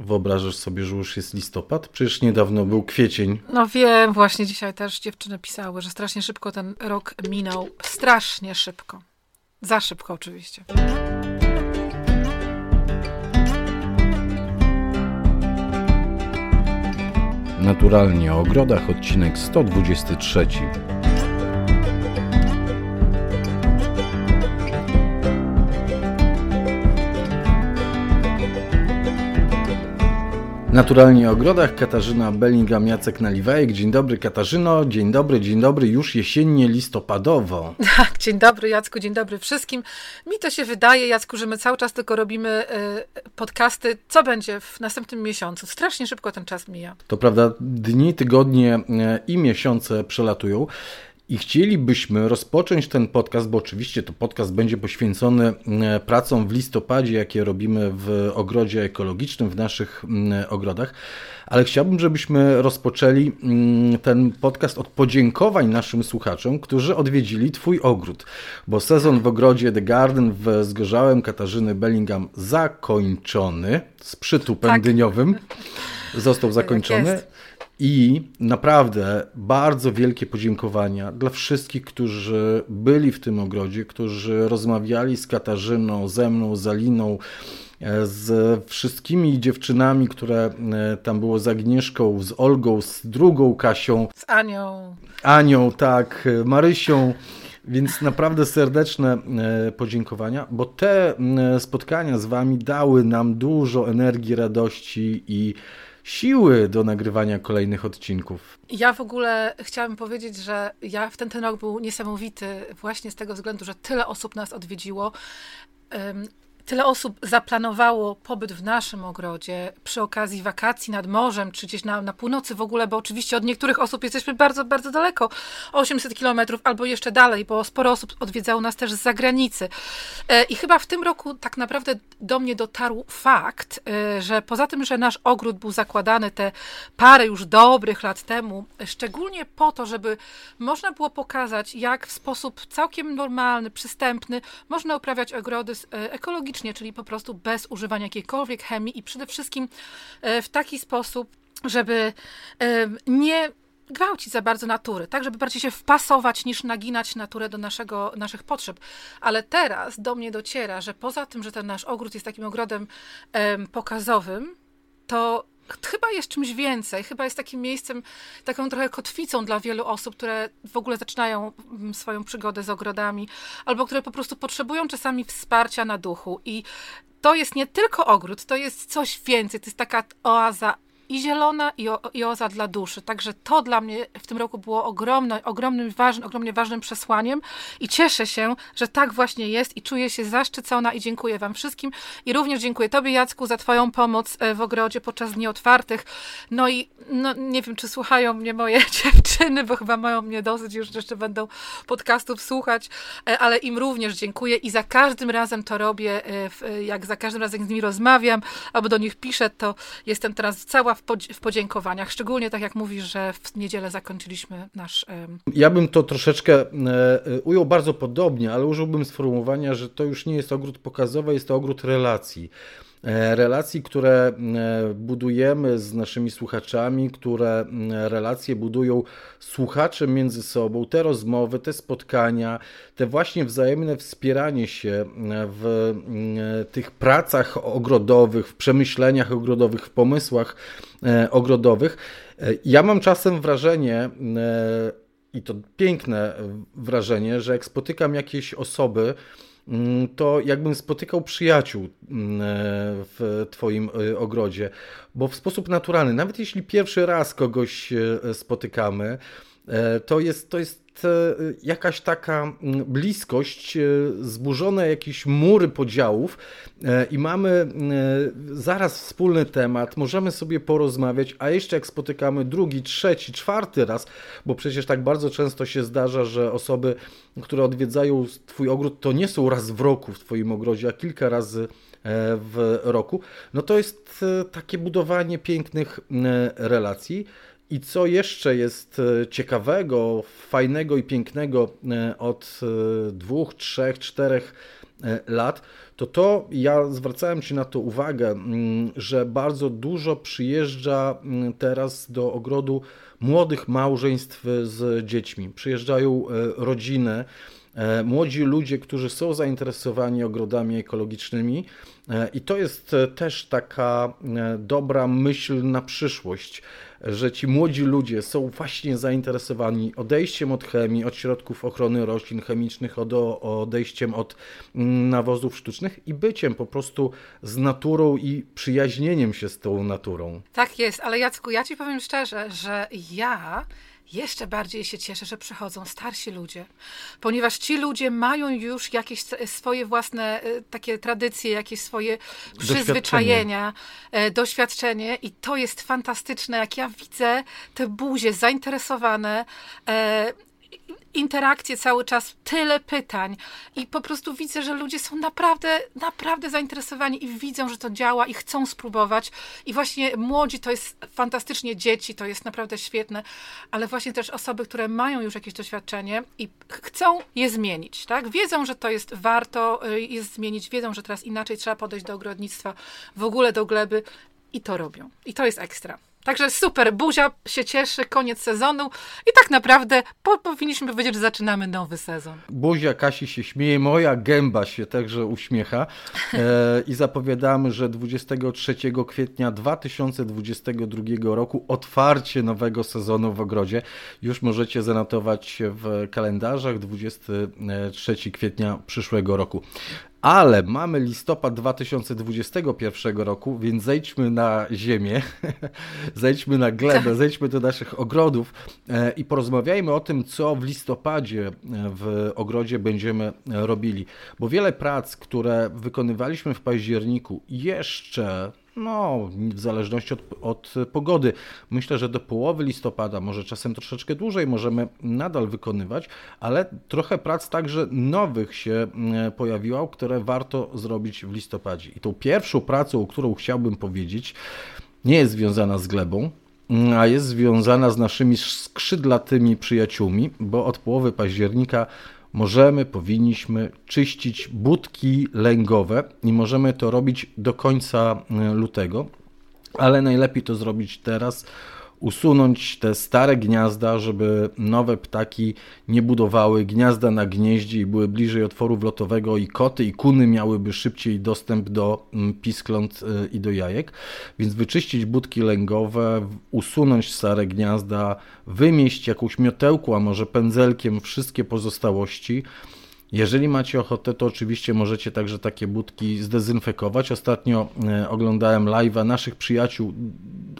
wyobrażasz sobie, że już jest listopad? Przecież niedawno był kwiecień. No wiem, właśnie dzisiaj też dziewczyny pisały, że strasznie szybko ten rok minął. Strasznie szybko. Za szybko oczywiście. Naturalnie o ogrodach, odcinek 123. Naturalnie o ogrodach Katarzyna Bellingham, Jacek Naliwajek. Dzień dobry Katarzyno, dzień dobry, dzień dobry, już jesiennie listopadowo. Tak, dzień dobry Jacku, dzień dobry wszystkim. Mi to się wydaje, Jacku, że my cały czas tylko robimy y, podcasty. Co będzie w następnym miesiącu? Strasznie szybko ten czas mija. To prawda, dni, tygodnie y, i miesiące przelatują. I chcielibyśmy rozpocząć ten podcast, bo oczywiście to podcast będzie poświęcony e, pracom w listopadzie, jakie robimy w ogrodzie ekologicznym, w naszych ogrodach, ale chciałbym, żebyśmy rozpoczęli ten podcast od podziękowań naszym słuchaczom, którzy odwiedzili Twój ogród, bo sezon w ogrodzie The Garden w Zgorzałem Katarzyny Bellingham zakończony z przytupem tak. dyniowym został tak zakończony. I naprawdę bardzo wielkie podziękowania dla wszystkich, którzy byli w tym ogrodzie, którzy rozmawiali z Katarzyną, ze mną, z Aliną, e, z wszystkimi dziewczynami, które e, tam było, z Agnieszką, z Olgą, z drugą Kasią. Z Anią. Anią, tak, Marysią. Więc naprawdę serdeczne e, podziękowania, bo te spotkania z Wami dały nam dużo energii, radości i siły do nagrywania kolejnych odcinków. Ja w ogóle chciałabym powiedzieć, że ja w ten, ten rok był niesamowity właśnie z tego względu, że tyle osób nas odwiedziło tyle osób zaplanowało pobyt w naszym ogrodzie przy okazji wakacji nad morzem, czy gdzieś na, na północy w ogóle, bo oczywiście od niektórych osób jesteśmy bardzo, bardzo daleko, 800 kilometrów albo jeszcze dalej, bo sporo osób odwiedzało nas też z zagranicy. E, I chyba w tym roku tak naprawdę do mnie dotarł fakt, e, że poza tym, że nasz ogród był zakładany te parę już dobrych lat temu, szczególnie po to, żeby można było pokazać, jak w sposób całkiem normalny, przystępny można uprawiać ogrody e, ekologiczne, czyli po prostu bez używania jakiejkolwiek chemii i przede wszystkim e, w taki sposób, żeby e, nie gwałcić za bardzo natury, tak, żeby bardziej się wpasować niż naginać naturę do naszego, naszych potrzeb. Ale teraz do mnie dociera, że poza tym, że ten nasz ogród jest takim ogrodem pokazowym, to chyba jest czymś więcej, chyba jest takim miejscem, taką trochę kotwicą dla wielu osób, które w ogóle zaczynają mm, swoją przygodę z ogrodami, albo które po prostu potrzebują czasami wsparcia na duchu. I to jest nie tylko ogród, to jest coś więcej, to jest taka oaza i zielona, i, o, i oza dla duszy. Także to dla mnie w tym roku było ogromno, ogromnym, ważnym, ogromnie ważnym przesłaniem i cieszę się, że tak właśnie jest i czuję się zaszczycona i dziękuję Wam wszystkim. I również dziękuję Tobie, Jacku, za Twoją pomoc e, w ogrodzie podczas dni otwartych. No i no, nie wiem, czy słuchają mnie moje dziewczyny, bo chyba mają mnie dosyć, już jeszcze będą podcastów słuchać, e, ale im również dziękuję i za każdym razem to robię, e, jak za każdym razem z nimi rozmawiam albo do nich piszę, to jestem teraz cała w, w podziękowaniach. Szczególnie tak jak mówisz, że w niedzielę zakończyliśmy nasz. Ja bym to troszeczkę e, ujął bardzo podobnie, ale użyłbym sformułowania, że to już nie jest ogród pokazowy, jest to ogród relacji. E, relacji, które e, budujemy z naszymi słuchaczami, które relacje budują słuchacze między sobą, te rozmowy, te spotkania, te właśnie wzajemne wspieranie się w tych pracach ogrodowych, w przemyśleniach ogrodowych, w pomysłach e, ogrodowych. Ja mam czasem wrażenie, i to piękne wrażenie, że jak spotykam jakieś osoby, to jakbym spotykał przyjaciół mm, w Twoim e, ogrodzie, bo w sposób naturalny, nawet jeśli pierwszy raz kogoś e, spotykamy, to jest, to jest jakaś taka mm, bliskość, zburzone jakieś mury podziałów i mamy zaraz wspólny temat, możemy sobie porozmawiać, a jeszcze jak spotykamy drugi, trzeci, czwarty raz, bo przecież tak bardzo często się zdarza, że osoby które odwiedzają Twój ogród, to nie są raz w roku w Twoim ogrodzie, a kilka razy e, w roku, no to jest e, takie budowanie pięknych e, relacji. I co jeszcze jest ciekawego, fajnego i pięknego od dwóch, trzech, czterech lat, to to ja zwracałem Ci na to uwagę, mm, że bardzo dużo przyjeżdża mm, teraz do ogrodu młodych małżeństw z dziećmi. Przyjeżdżają rodziny, młodzi ludzie, którzy są zainteresowani ogrodami ekologicznymi i to jest też taka dobra myśl na przyszłość że ci młodzi ludzie są właśnie zainteresowani odejściem od chemii, od środków ochrony roślin chemicznych, od, odejściem od mm, nawozów sztucznych i byciem po prostu z naturą i przyjaźnieniem się z tą naturą. Tak jest, ale Jacku, ja ci powiem szczerze, że ja jeszcze bardziej się cieszę, że przychodzą starsi ludzie, ponieważ ci ludzie mają już jakieś swoje własne e, takie tradycje, jakieś swoje przyzwyczajenia, doświadczenie. doświadczenie i to jest fantastyczne, jak ja widzę te buzie zainteresowane, e, interakcje cały czas, tyle pytań i po prostu widzę, że ludzie są naprawdę, naprawdę zainteresowani i widzą, że to działa i chcą spróbować i właśnie młodzi to jest fantastycznie, dzieci to jest naprawdę świetne, ale właśnie też osoby, które mają już jakieś doświadczenie i chcą je zmienić, tak? Wiedzą, że to jest warto y, jest zmienić, wiedzą, że teraz inaczej trzeba podejść do ogrodnictwa, w ogóle do gleby i to robią. I to jest ekstra. Także super, buzia się cieszy, koniec sezonu i tak naprawdę po, powinniśmy powiedzieć, że zaczynamy nowy sezon. Buzia Kasi się śmieje, moja gęba się także uśmiecha e, i zapowiadamy, że 23 kwietnia 2022 roku otwarcie nowego sezonu w ogrodzie. Już możecie zanotować w kalendarzach 23 kwietnia przyszłego roku ale mamy listopad 2021 roku, więc zejdźmy na ziemię, zejdźmy na glebę, tak. zejdźmy do naszych ogrodów e, i porozmawiajmy o tym, co w listopadzie e, w ogrodzie będziemy robili. Bo wiele prac, które wykonywaliśmy w październiku, jeszcze no, w zależności od, od, pogody. Myślę, że do połowy listopada, może czasem troszeczkę dłużej możemy nadal wykonywać, ale trochę prac także nowych się mm, pojawiło, które warto zrobić w listopadzie. I tą pierwszą pracą, którą chciałbym powiedzieć, nie jest związana z glebą, a jest związana z naszymi skrzydlatymi przyjaciółmi, bo od połowy października możemy, powinniśmy czyścić budki lęgowe i możemy to robić do końca e, lutego, ale najlepiej to zrobić teraz, usunąć te stare gniazda, żeby nowe ptaki nie budowały gniazda na gnieździe i były bliżej otworu wlotowego i koty i kuny miałyby szybciej dostęp do mm, piskląt y, i do jajek. Więc wyczyścić budki lęgowe, usunąć stare gniazda, wymieść jakąś miotełką, a może pędzelkiem wszystkie pozostałości, jeżeli macie ochotę, to oczywiście możecie także takie budki zdezynfekować. Ostatnio e, oglądałem live'a naszych przyjaciół.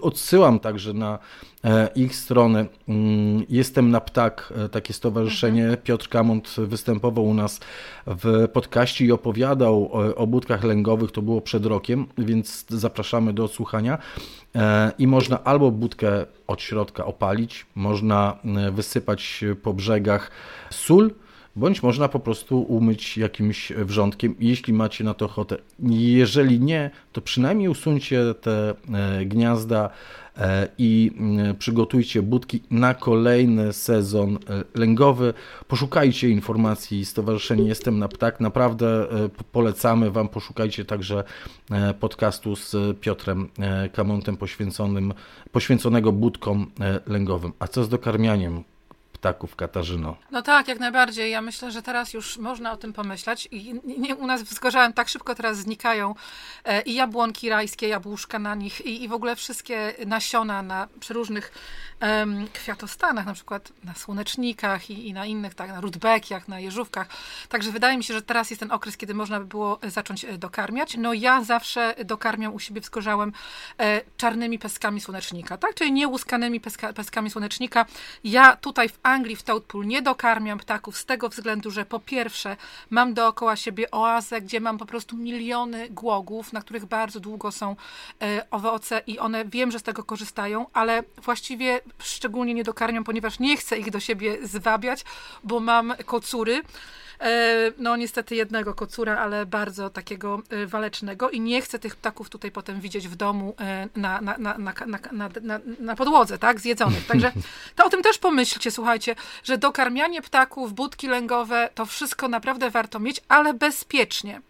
Odsyłam także na e, ich stronę. Mm, Jestem na ptak, e, takie stowarzyszenie. Mhm. Piotr Kamont występował u nas w podcaście i opowiadał o budkach lęgowych. To było przed rokiem, więc zapraszamy do odsłuchania. I można albo budkę od środka opalić, można wysypać po brzegach sól bądź można po prostu umyć jakimś wrzątkiem, jeśli macie na to ochotę. Jeżeli nie, to przynajmniej usuńcie te e, gniazda e, i mm, przygotujcie budki na kolejny sezon e, lęgowy. Poszukajcie informacji Stowarzyszenie Jestem na Ptak. Naprawdę polecamy Wam, poszukajcie także podcastu z Piotrem Kamontem poświęconym, poświęconego budkom lęgowym. A co z dokarmianiem? Ptaków, Katarzyno. No tak, jak najbardziej. Ja myślę, że teraz już można o tym pomyśleć. I nie, u nas w Zgorzałem tak szybko teraz znikają e, i jabłonki rajskie, jabłuszka na nich i, i w ogóle wszystkie nasiona na przeróżnych kwiatostanach, na przykład na słonecznikach i, i, na innych, tak, na rudbekiach, na jeżówkach. Także wydaje mi się, że teraz jest ten okres, kiedy można by było zacząć e, dokarmiać. No ja zawsze dokarmiam u siebie w Zgorzałem e, czarnymi peskami słonecznika, tak? Czyli niełuskanymi peska, peskami słonecznika. Ja tutaj w Anglii, w Toadpool nie dokarmiam ptaków z tego względu, że po pierwsze mam dookoła siebie oazę, gdzie mam po prostu miliony głogów, na których bardzo długo są e, owoce i one wiem, że z tego korzystają, ale właściwie szczególnie nie dokarmiam, ponieważ nie chcę ich do siebie zwabiać, bo mam kocury. E, no niestety jednego kocura, ale bardzo takiego e, walecznego i nie chcę tych ptaków tutaj potem widzieć w domu na, na, na, na, na, na, na podłodze, tak, zjedzonych. Także to o tym też pomyślcie, słuchajcie, że dokarmianie ptaków, budki lęgowe, to wszystko naprawdę warto mieć, ale bezpiecznie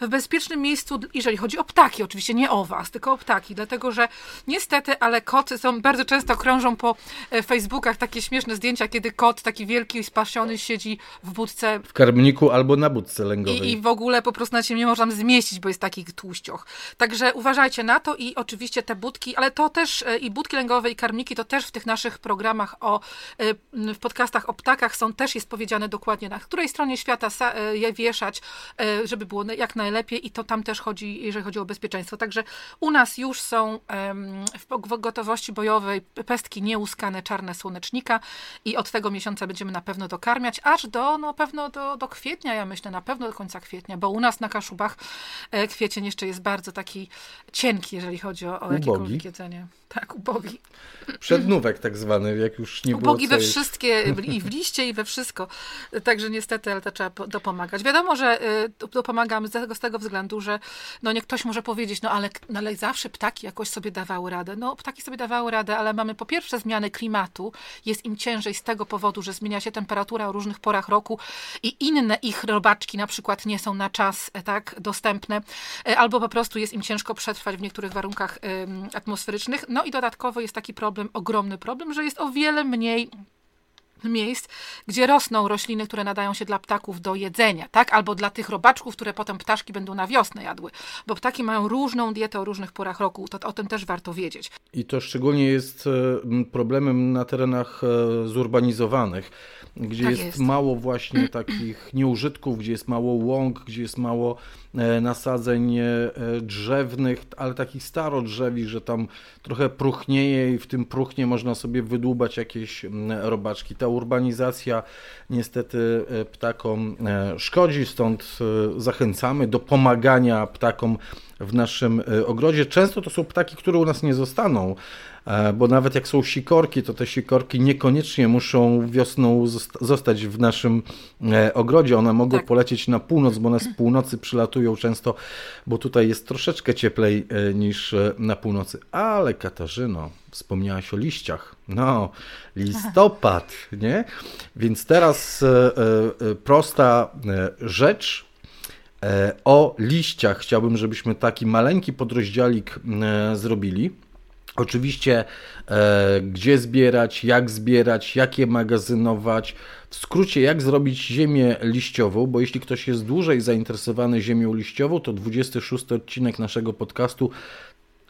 w bezpiecznym miejscu, jeżeli chodzi o ptaki, oczywiście nie o was, tylko o ptaki, dlatego że niestety, ale koty są, bardzo często krążą po e, Facebookach takie śmieszne zdjęcia, kiedy kot taki wielki, spasiony siedzi w budce. W karmniku albo na budce lęgowej. I, I, w ogóle po prostu na ciebie nie można zmieścić, bo jest taki tłuścioch. Także uważajcie na to i oczywiście te budki, ale to też e, i budki lęgowe i karmniki, to też w tych naszych programach o, e, w podcastach o ptakach są też jest powiedziane dokładnie na której stronie świata je wieszać, żeby było jak najlepiej i to tam też chodzi, jeżeli chodzi o bezpieczeństwo. Także u nas już są w gotowości bojowej pestki nieuskane czarne słonecznika i od tego miesiąca będziemy na pewno dokarmiać, aż do, no pewno do, do kwietnia, ja myślę, na pewno do końca kwietnia, bo u nas na Kaszubach e, kwiecień jeszcze jest bardzo taki cienki, jeżeli chodzi o, o jakiekolwiek jedzenie. Tak, ubogi. Przednówek tak zwany, jak już nie było Ubogi we wszystkie, i w liście, i we wszystko. Także niestety, ale to trzeba dopomagać. Wiadomo, że y, dopomagamy z tego, z tego względu, że no nie ktoś może powiedzieć, no ale, no ale zawsze ptaki jakoś sobie dawały radę. No ptaki sobie dawały radę, ale mamy po pierwsze zmiany klimatu, jest im ciężej z tego powodu, że zmienia się temperatura o różnych porach roku i inne ich robaczki na przykład nie są na czas e, tak dostępne, e, albo po prostu jest im ciężko przetrwać w niektórych warunkach atmosferycznych. No i dodatkowo jest taki problem, ogromny problem, że jest o wiele mniej miejsc, gdzie rosną rośliny, które nadają się dla ptaków do jedzenia, tak? Albo dla tych robaczków, które potem ptaszki będą na wiosnę jadły, bo ptaki mają różną dietę o różnych porach roku, to o tym też warto wiedzieć. I to szczególnie jest e, problemem na terenach e, zurbanizowanych, gdzie tak jest, jest, mało właśnie takich nieużytków, gdzie jest mało łąk, gdzie jest mało e, nasadzeń drzewnych, ale takich starodrzewi, że tam trochę próchnieje i w tym próchnie można sobie wydłubać jakieś robaczki. Ta urbanizacja niestety e, ptakom e, szkodzi, stąd e, zachęcamy do pomagania ptakom w naszym ogrodzie. Często to są ptaki, które u nas nie zostaną, bo nawet jak są sikorki, to te sikorki niekoniecznie muszą wiosną zostać w naszym ogrodzie. One mogą tak. polecieć na północ, bo one z północy przylatują często, bo tutaj jest troszeczkę cieplej niż na północy. Ale Katarzyno, wspomniałaś o liściach. No, listopad, nie? Więc teraz e, e, prosta e, rzecz. O liściach chciałbym, żebyśmy taki maleńki podrozdziałik zrobili. Oczywiście, gdzie zbierać, jak zbierać, jak je magazynować. W skrócie, jak zrobić ziemię liściową, bo jeśli ktoś jest dłużej zainteresowany ziemią liściową, to 26 odcinek naszego podcastu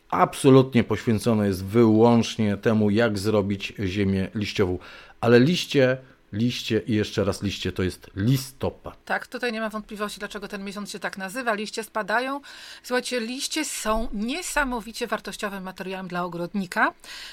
absolutnie poświęcone jest wyłącznie temu, jak zrobić ziemię liściową. Ale liście liście i jeszcze raz liście to jest listopad. Tak, tutaj nie ma wątpliwości, dlaczego ten miesiąc się tak nazywa. Liście spadają. Słuchajcie, liście są niesamowicie wartościowym materiałem dla ogrodnika.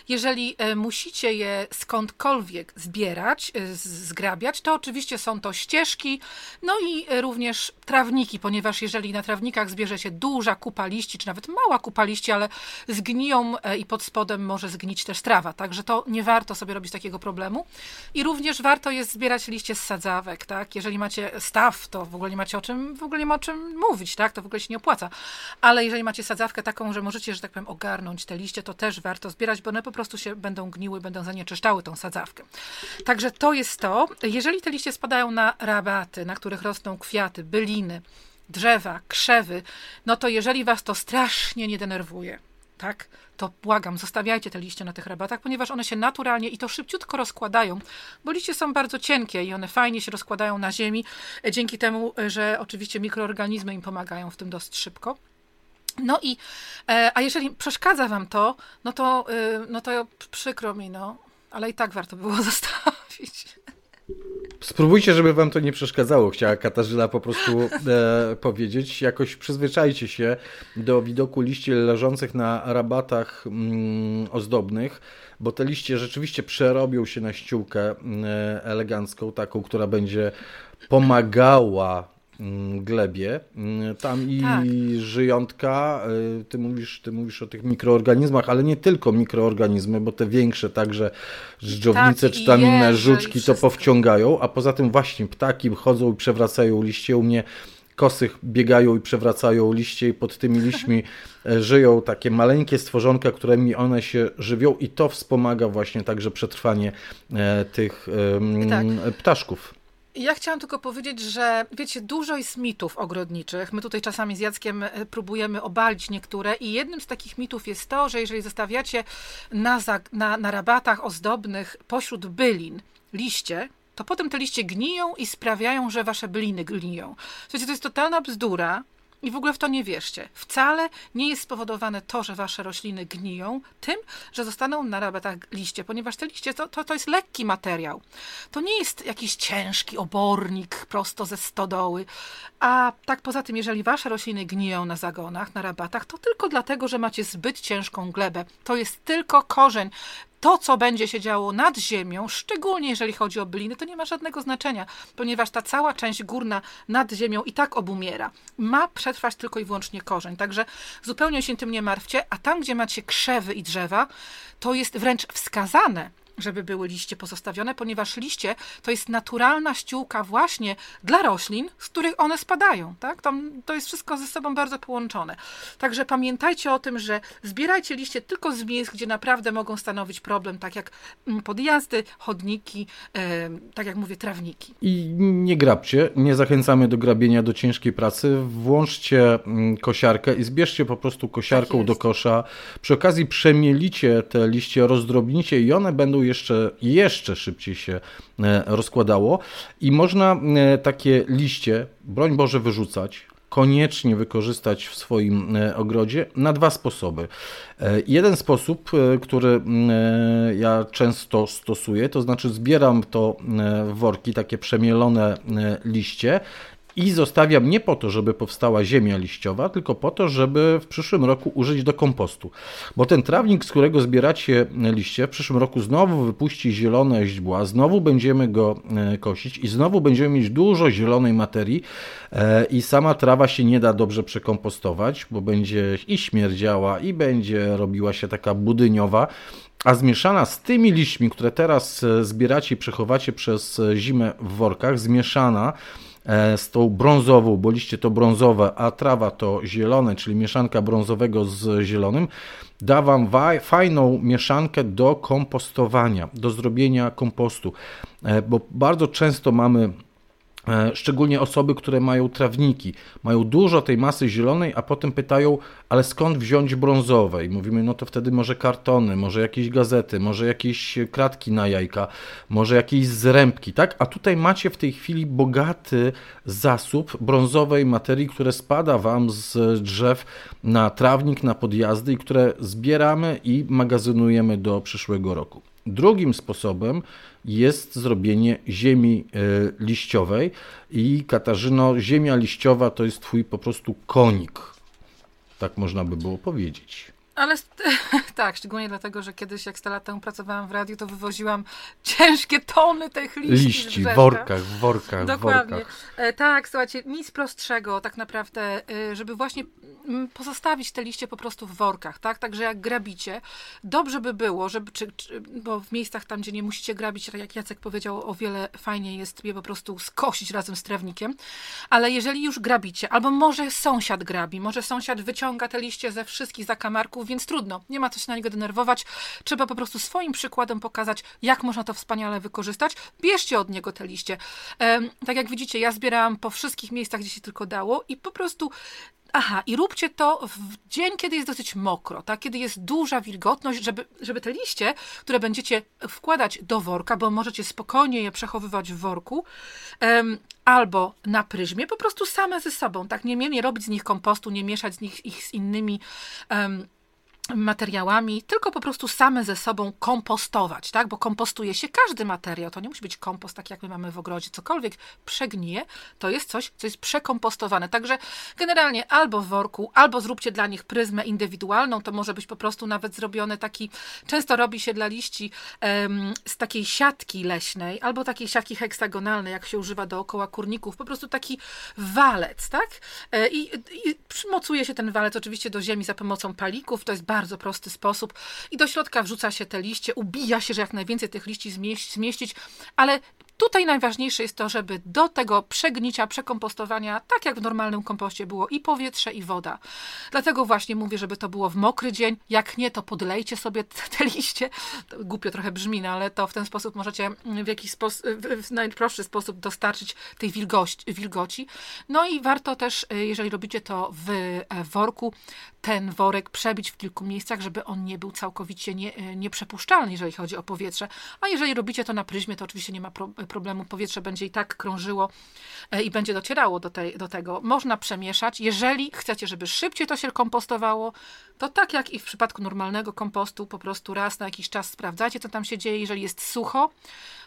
Jeżeli e, musicie je skądkolwiek zbierać, e, zgrabiać, to oczywiście są to ścieżki, no i e, również trawniki, ponieważ jeżeli na trawnikach zbierze się duża kupa liści, czy nawet mała kupa liści, ale zgniją i pod spodem może zgnić też trawa, także to nie warto sobie robić takiego problemu. I również warto jest zbierać liście z sadzawek, tak? Jeżeli macie staw, to w ogóle nie macie o czym, w ogóle nie ma o czym mówić, tak? To w ogóle się nie opłaca. Ale jeżeli macie sadzawkę taką, że możecie, że tak powiem, ogarnąć te liście, to też warto zbierać, bo one po prostu się będą gniły, będą zanieczyszczały tą sadzawkę. Także to jest to. Jeżeli te liście spadają na rabaty, na których rosną kwiaty, byliny, drzewa, krzewy, no to jeżeli was to strasznie nie denerwuje, tak, to błagam, zostawiajcie te liście na tych rabatach, ponieważ one się naturalnie i to szybciutko rozkładają, bo liście są bardzo cienkie i one fajnie się rozkładają na ziemi, e, dzięki temu, e, że oczywiście mikroorganizmy im pomagają w tym dosyć szybko. No i, e, a jeżeli przeszkadza wam to, no to, no to przykro mi, no, ale i tak warto było zostawić. Spróbujcie, żeby wam to nie przeszkadzało, chciała Katarzyna po prostu e, powiedzieć. Jakoś przyzwyczajcie się do widoku liści leżących na rabatach mm, ozdobnych, bo te liście rzeczywiście przerobią się na ściółkę mm, elegancką, taką, która będzie pomagała glebie. Mm, tam i tak. żyjątka, y, ty mówisz, ty mówisz o tych mikroorganizmach, ale nie tylko mikroorganizmy, bo te większe także żdżownice tak, czy tam inne żuczki to powciągają, a poza tym właśnie ptaki chodzą i przewracają liście. U mnie kosych biegają i przewracają liście i pod tymi liśćmi żyją takie maleńkie stworzonka, którymi one się żywią i to wspomaga właśnie także przetrwanie tych tak. ptaszków. Ja chciałam tylko powiedzieć, że wiecie, dużo jest mitów ogrodniczych. My tutaj czasami z Jackiem e, próbujemy obalić niektóre i jednym z takich mitów jest to, że jeżeli zostawiacie na, na, na rabatach ozdobnych pośród bylin liście, to potem te liście gniją i sprawiają, że wasze byliny gniją. Słuchajcie, to jest totalna bzdura. I w ogóle w to nie wierzcie. Wcale nie jest spowodowane to, że wasze rośliny gniją, tym, że zostaną na rabatach liście, ponieważ te liście to, to, to jest lekki materiał. To nie jest jakiś ciężki obornik prosto ze stodoły. A tak poza tym, jeżeli wasze rośliny gniją na zagonach, na rabatach, to tylko dlatego, że macie zbyt ciężką glebę. To jest tylko korzeń to, co będzie się działo nad ziemią, szczególnie jeżeli chodzi o byliny, to nie ma żadnego znaczenia, ponieważ ta cała część górna nad ziemią i tak obumiera. Ma przetrwać tylko i wyłącznie korzeń. Także zupełnie się tym nie martwcie, a tam, gdzie macie krzewy i drzewa, to jest wręcz wskazane, żeby były liście pozostawione, ponieważ liście to jest naturalna ściółka właśnie dla roślin, z których one spadają. Tak? To, to jest wszystko ze sobą bardzo połączone. Także pamiętajcie o tym, że zbierajcie liście tylko z miejsc, gdzie naprawdę mogą stanowić problem, tak jak mm, podjazdy, chodniki, tak jak mówię, trawniki. I nie grabcie, nie zachęcamy do grabienia, do ciężkiej pracy. Włączcie mm, kosiarkę i zbierzcie po prostu kosiarką tak do kosza. Przy okazji przemielicie te liście, rozdrobnicie i one będą jeszcze, jeszcze szybciej się e, rozkładało i można e, takie liście, broń Boże, wyrzucać, koniecznie wykorzystać w swoim e, ogrodzie na dwa sposoby. Jeden sposób, który ja często stosuję, to znaczy zbieram to w worki, takie przemielone liście i zostawiam nie po to, żeby powstała ziemia liściowa, tylko po to, żeby w przyszłym roku użyć do kompostu. Bo ten trawnik, z którego zbieracie liście, w przyszłym roku znowu wypuści zielone źdźbła, znowu będziemy go e, kosić i znowu będziemy mieć dużo zielonej materii e, i sama trawa się nie da dobrze przekompostować, bo będzie i śmierdziała, i będzie robiła się taka budyniowa a zmieszana z tymi liśćmi, które teraz e, zbieracie i przechowacie przez zimę w workach, zmieszana z tą brązową, bo liście to brązowe, a trawa to zielone, czyli mieszanka brązowego z zielonym, da Wam fajną mieszankę do kompostowania, do zrobienia kompostu, e, bo bardzo często mamy E, szczególnie osoby, które mają trawniki, mają dużo tej masy zielonej, a potem pytają, ale skąd wziąć brązowej? Mówimy, no to wtedy może kartony, może jakieś gazety, może jakieś kratki na jajka, może jakieś zrębki, tak? A tutaj macie w tej chwili bogaty zasób brązowej materii, które spada Wam z drzew na trawnik, na podjazdy i które zbieramy i magazynujemy do przyszłego roku. Drugim sposobem jest zrobienie ziemi e, liściowej i Katarzyno, ziemia liściowa to jest twój po prostu konik. Tak można by było powiedzieć. Ale tak, szczególnie dlatego, że kiedyś jak 100 lat temu pracowałam w radiu, to wywoziłam ciężkie tony tych liści. Liści, w workach, w workach, Dokładnie. W workach. E, tak, słuchajcie, nic prostszego tak naprawdę, e, żeby właśnie pozostawić te liście po prostu w workach, tak? Także jak grabicie, dobrze by było, żeby, czy, czy, bo w miejscach tam, gdzie nie musicie grabić, tak jak Jacek powiedział, o wiele fajniej jest je po prostu skosić razem z trawnikiem, ale jeżeli już grabicie, albo może sąsiad grabi, może sąsiad wyciąga te liście ze wszystkich zakamarków, więc trudno, nie ma co się na niego denerwować. Trzeba po prostu swoim przykładem pokazać, jak można to wspaniale wykorzystać. Bierzcie od niego te liście. tak jak widzicie, ja zbierałam po wszystkich miejscach, gdzie się tylko dało i po prostu Aha, i róbcie to w dzień, kiedy jest dosyć mokro, tak? kiedy jest duża wilgotność, żeby, żeby te liście, które będziecie wkładać do worka, bo możecie spokojnie je przechowywać w worku, albo na pryzmie, po prostu same ze sobą, tak? Nie, nie robić z nich kompostu, nie mieszać z nich ich z innymi materiałami, tylko po prostu same ze sobą kompostować, tak? Bo kompostuje się każdy materiał. To nie musi być kompost, tak jak my mamy w ogrodzie. Cokolwiek przegnije, to jest coś, co jest przekompostowane. Także generalnie albo w worku, albo zróbcie dla nich pryzmę indywidualną. To może być po prostu nawet zrobiony taki, często robi się dla liści um, z takiej siatki leśnej, albo takiej siatki heksagonalnej, jak się używa dookoła kurników. Po prostu taki walec, tak? E, I, i przymocuje się ten walec oczywiście do ziemi za pomocą palików. To jest bardzo prosty sposób. I do środka wrzuca się te liście, ubija się, że jak najwięcej tych liści zmieścić, ale Tutaj najważniejsze jest to, żeby do tego przegnicia, przekompostowania, tak jak w normalnym kompoście było i powietrze, i woda. Dlatego właśnie mówię, żeby to było w mokry dzień. Jak nie, to podlejcie sobie te liście. Głupio trochę brzmi, no ale to w ten sposób możecie w jakiś sposób, w najprostszy sposób dostarczyć tej wilgoci, wilgoci. No i warto też, y, jeżeli robicie to w e, worku, ten worek przebić w kilku miejscach, żeby on nie był całkowicie nie, y, nieprzepuszczalny, jeżeli chodzi o powietrze. A jeżeli robicie to na pryzmie, to oczywiście nie ma pro, problemu. Powietrze będzie i tak krążyło e, i będzie docierało do, tej, do tego. Można przemieszać. Jeżeli chcecie, żeby szybciej to się kompostowało, to tak jak i w przypadku normalnego kompostu, po prostu raz na jakiś czas sprawdzajcie, co tam się dzieje. Jeżeli jest sucho,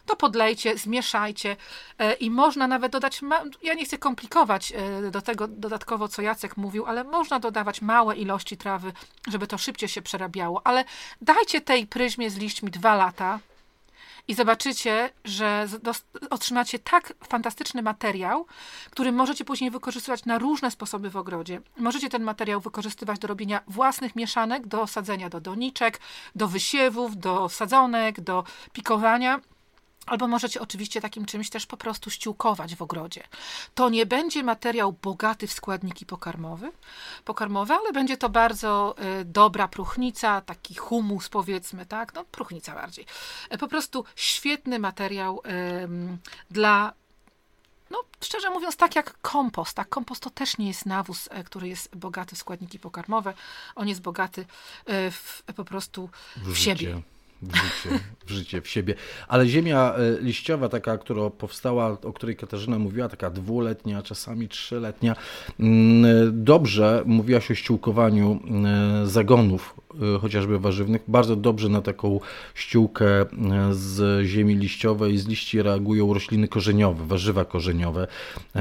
to podlejcie, zmieszajcie e, i można nawet dodać, ja nie chcę komplikować e, do tego dodatkowo, co Jacek mówił, ale można dodawać małe ilości trawy, żeby to szybciej się przerabiało, ale dajcie tej pryzmie z liśćmi dwa lata, i zobaczycie, że otrzymacie tak fantastyczny materiał, który możecie później wykorzystywać na różne sposoby w ogrodzie. Możecie ten materiał wykorzystywać do robienia własnych mieszanek, do sadzenia do doniczek, do wysiewów, do sadzonek, do pikowania. Albo możecie oczywiście takim czymś też po prostu ściółkować w ogrodzie. To nie będzie materiał bogaty w składniki pokarmowe, pokarmowe ale będzie to bardzo y, dobra próchnica, taki humus powiedzmy, tak? No, próchnica bardziej. Y, po prostu świetny materiał y, dla no, szczerze mówiąc, tak jak kompost. Tak, kompost to też nie jest nawóz, e, który jest bogaty w składniki pokarmowe. On jest bogaty w, po prostu w, w siebie w życie, w życie, w siebie. Ale ziemia e, liściowa, taka, która powstała, o której Katarzyna mówiła, taka dwuletnia, czasami trzyletnia, mm, dobrze, mówiłaś o ściółkowaniu e, zagonów, e, chociażby warzywnych, bardzo dobrze na taką ściółkę z ziemi liściowej, z liści reagują rośliny korzeniowe, warzywa korzeniowe,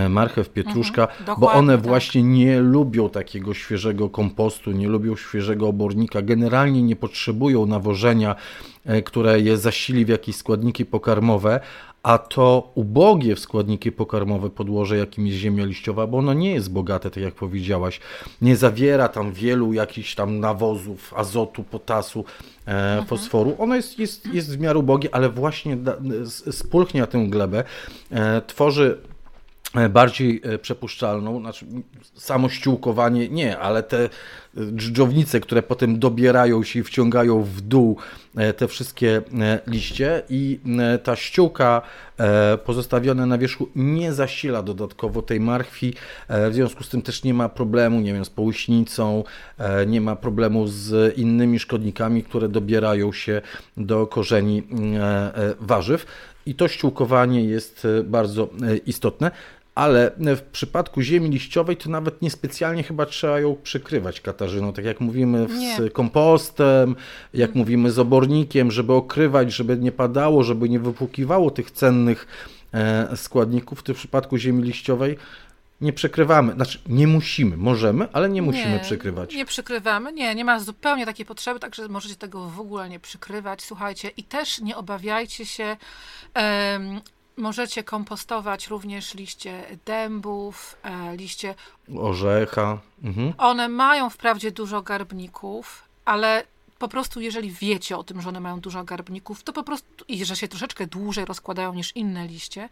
marchew, pietruszka, mhm, bo one tak. właśnie nie lubią takiego świeżego kompostu, nie lubią świeżego obornika, generalnie nie potrzebują nawożenia, E, które je zasili w jakieś składniki pokarmowe, a to ubogie w składniki pokarmowe podłoże, jakim jest ziemia liściowa, bo ono nie jest bogate, tak jak powiedziałaś, nie zawiera tam wielu jakichś tam nawozów, azotu, potasu, e, mhm. fosforu. Ono jest, jest, jest w miarę ubogie, ale właśnie da, spulchnia tę glebę, e, tworzy E, bardziej e, przepuszczalną, znaczy samo ściółkowanie nie, ale te dżdżownice, które potem dobierają się i wciągają w dół e, te wszystkie liście i ta ściółka pozostawiona na wierzchu nie zasila dodatkowo tej marchwi, w związku z tym też nie ma problemu, nie wiem, z połyśnicą, nie ma problemu z innymi szkodnikami, które dobierają się do korzeni warzyw. I to ściółkowanie jest bardzo istotne ale w przypadku ziemi liściowej to nawet niespecjalnie chyba trzeba ją przykrywać, Katarzyną. Tak jak mówimy z nie. kompostem, jak hmm. mówimy z obornikiem, żeby okrywać, żeby nie padało, żeby nie wypłukiwało tych cennych e, składników. W przypadku ziemi liściowej nie przekrywamy, znaczy nie musimy, możemy, ale nie musimy nie, przykrywać. Nie przykrywamy, nie, nie ma zupełnie takiej potrzeby, także możecie tego w ogóle nie przykrywać. Słuchajcie, i też nie obawiajcie się um, Możecie kompostować również liście dębów, e, liście orzecha. Mhm. One mają wprawdzie dużo garbników, ale po prostu jeżeli wiecie o tym, że one mają dużo garbników, to po prostu i że się troszeczkę dłużej rozkładają niż inne liście,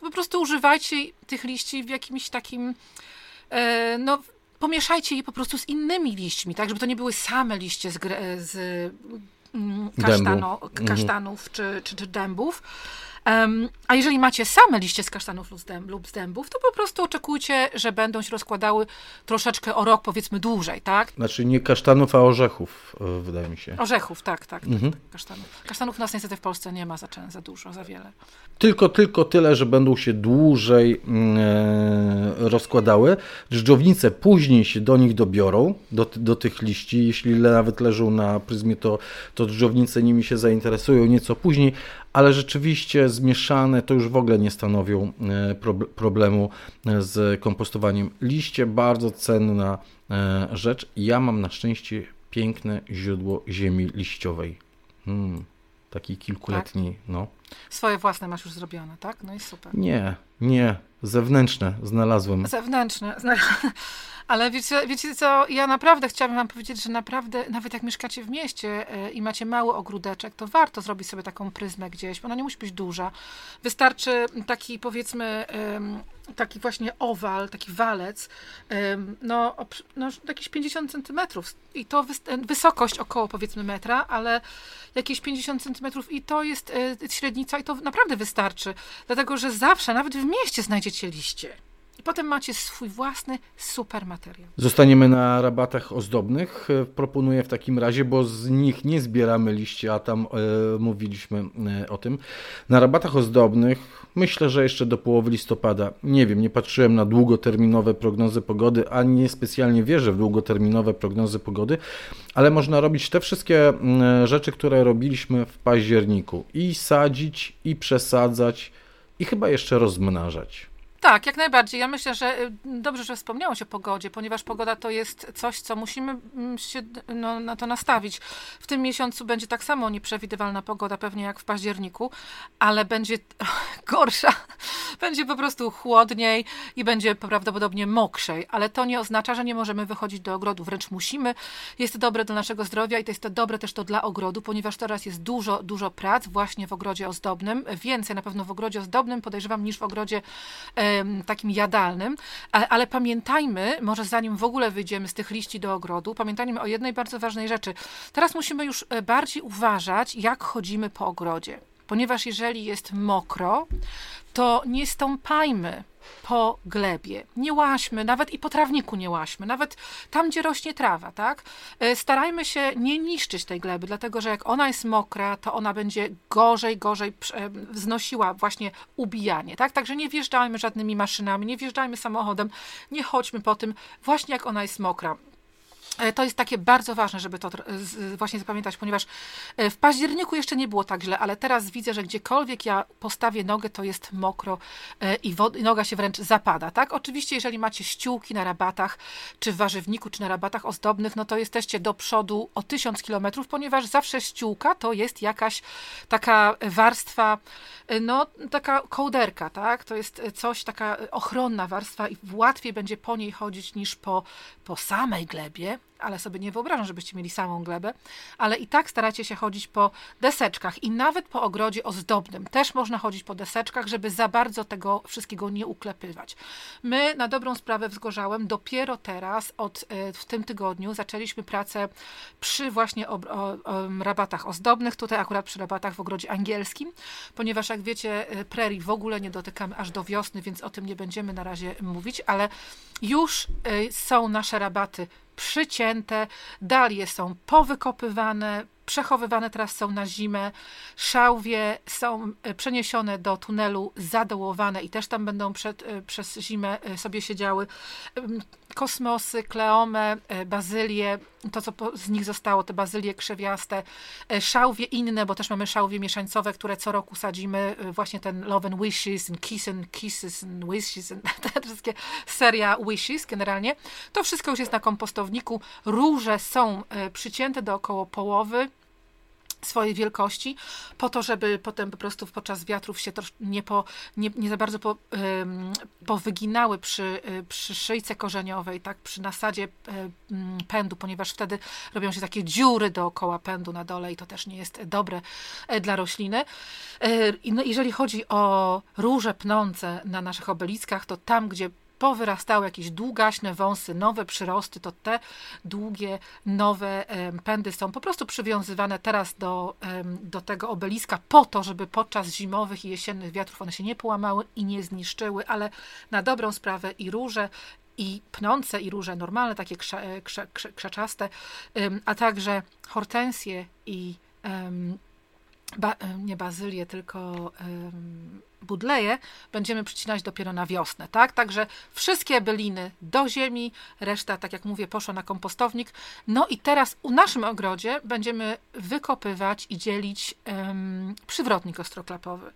to po prostu używajcie tych liści w jakimś takim e, no pomieszajcie je po prostu z innymi liśćmi, tak, żeby to nie były same liście z, z mm, kasztano, mhm. kasztanów mhm. czy, czy, czy dębów, Um, a jeżeli macie same liście z kasztanów lub lub z dębów, to po prostu oczekujcie, że będą się rozkładały troszeczkę o rok, powiedzmy dłużej, tak? Znaczy nie kasztanów, a orzechów, e, wydaje mi się. Orzechów, tak, tak. tak, mhm. tak kasztanów. kasztanów nas niestety w Polsce nie ma za, za dużo, za wiele. Tylko, tylko tyle, że będą się dłużej mm, e, rozkładały. Dżdżownice później się do nich dobiorą, do, do tych liści. Jeśli nawet leżą na pryzmie, to, to dżdżownice nimi się zainteresują nieco później, ale rzeczywiście zmieszane to już w ogóle nie stanowią e, problemu e, z kompostowaniem. Liście bardzo cenna e, rzecz. Ja mam na szczęście piękne źródło ziemi liściowej. Hmm, taki kilkuletni, tak. no. Swoje własne masz już zrobione, tak? No i super. Nie, nie. Zewnętrzne znalazłem. Zewnętrzne. Ale wiecie, wiecie co, ja naprawdę chciałabym wam powiedzieć, że naprawdę, nawet jak mieszkacie w mieście e, i macie mały ogródeczek, to warto zrobić sobie taką pryzmę gdzieś, ona nie musi być duża. Wystarczy taki, powiedzmy, taki właśnie owal, taki walec, no, no jakieś 50 centymetrów i to wysokość około powiedzmy metra, ale jakieś 50 centymetrów i to jest e, średnica i to naprawdę wystarczy, dlatego, że zawsze, nawet w mieście znajdziecie liście. I potem macie swój własny super materiał. Zostaniemy na rabatach ozdobnych. E, proponuję w takim razie, bo z nich nie zbieramy liści, a tam e, mówiliśmy e, o tym. Na rabatach ozdobnych myślę, że jeszcze do połowy listopada. Nie wiem, nie patrzyłem na długoterminowe prognozy pogody, ani nie specjalnie wierzę w długoterminowe prognozy pogody, ale można robić te wszystkie mm, rzeczy, które robiliśmy w październiku. I sadzić, i przesadzać, i chyba jeszcze rozmnażać. Tak, jak najbardziej. Ja myślę, że y, dobrze, że wspomniałeś o pogodzie, ponieważ pogoda to jest coś, co musimy mm, się no, na to nastawić. W tym miesiącu będzie tak samo nieprzewidywalna pogoda, pewnie jak w październiku, ale będzie gorsza. Będzie po prostu chłodniej i będzie prawdopodobnie mokrzej, ale to nie oznacza, że nie możemy wychodzić do ogrodu. Wręcz musimy. Jest to dobre dla naszego zdrowia i to jest to dobre też to dla ogrodu, ponieważ teraz jest dużo, dużo prac właśnie w ogrodzie ozdobnym. Więcej na pewno w ogrodzie ozdobnym, podejrzewam, niż w ogrodzie e, takim jadalnym, ale, ale pamiętajmy, może zanim w ogóle wyjdziemy z tych liści do ogrodu, pamiętajmy o jednej bardzo ważnej rzeczy. Teraz musimy już e, bardziej uważać, jak chodzimy po ogrodzie ponieważ jeżeli jest mokro, to nie stąpajmy po glebie. Nie łaśmy, nawet i po trawniku nie łaśmy, nawet tam, gdzie rośnie trawa, tak? E, starajmy się nie niszczyć tej gleby, dlatego że jak ona jest mokra, to ona będzie gorzej, gorzej wznosiła właśnie ubijanie, tak? Także nie wjeżdżajmy żadnymi maszynami, nie wjeżdżajmy samochodem, nie chodźmy po tym właśnie jak ona jest mokra. E, to jest takie bardzo ważne, żeby to właśnie zapamiętać, ponieważ e, w październiku jeszcze nie było tak źle, ale teraz widzę, że gdziekolwiek ja postawię nogę, to jest mokro e, i, noga się wręcz zapada, tak? Oczywiście, jeżeli macie ściółki na rabatach, czy w warzywniku, czy na rabatach ozdobnych, no to jesteście do przodu o tysiąc kilometrów, ponieważ zawsze ściółka to jest jakaś taka warstwa, no taka kołderka, tak? To jest coś, taka ochronna warstwa i łatwiej będzie po niej chodzić niż po, po samej glebie, ale sobie nie wyobrażam, żebyście mieli samą glebę, ale i tak staracie się chodzić po deseczkach i nawet po ogrodzie ozdobnym. Też można chodzić po deseczkach, żeby za bardzo tego wszystkiego nie uklepywać. My na dobrą sprawę wzgorzałem dopiero teraz, od, e, w tym tygodniu, zaczęliśmy pracę przy właśnie o, o, o rabatach ozdobnych, tutaj akurat przy rabatach w ogrodzie angielskim, ponieważ jak wiecie, e, prerii w ogóle nie dotykamy aż do wiosny, więc o tym nie będziemy na razie mówić, ale już e, są nasze rabaty przycięte, dalie są powykopywane, przechowywane teraz są na zimę, szałwie są e, przeniesione do tunelu, zadołowane i też tam będą przed, e, przez zimę e, sobie siedziały. Kosmosy, kleome, bazylie, to co z nich zostało, te bazylie krzewiaste, szałwie inne, bo też mamy szałwie mieszańcowe, które co roku sadzimy, właśnie ten Love and Wishes, and Kiss and Kisses and Wishes, and te wszystkie seria Wishes generalnie. To wszystko już jest na kompostowniku. Róże są przycięte do około połowy, swojej wielkości, po to, żeby potem po prostu podczas wiatrów się nie, po, nie, nie za bardzo po, um, powyginały przy, y, przy szyjce korzeniowej, tak, przy nasadzie um, pędu, ponieważ wtedy robią się takie dziury dookoła pędu na dole i to też nie jest dobre e, dla rośliny. E, no, jeżeli chodzi o róże pnące na naszych obeliskach, to tam, gdzie powyrastały jakieś długaśne wąsy, nowe przyrosty, to te długie, nowe pędy są po prostu przywiązywane teraz do, do tego obeliska po to, żeby podczas zimowych i jesiennych wiatrów one się nie połamały i nie zniszczyły, ale na dobrą sprawę i róże, i pnące i róże normalne, takie krza, e, krza, krzaczaste, a także hortensje i ba, nie bazylie, tylko budleje będziemy przycinać dopiero na wiosnę, tak? Także wszystkie byliny do ziemi, reszta, tak jak mówię, poszła na kompostownik. No i teraz u naszym ogrodzie będziemy wykopywać i dzielić um, przywrotnik ostroklapowy.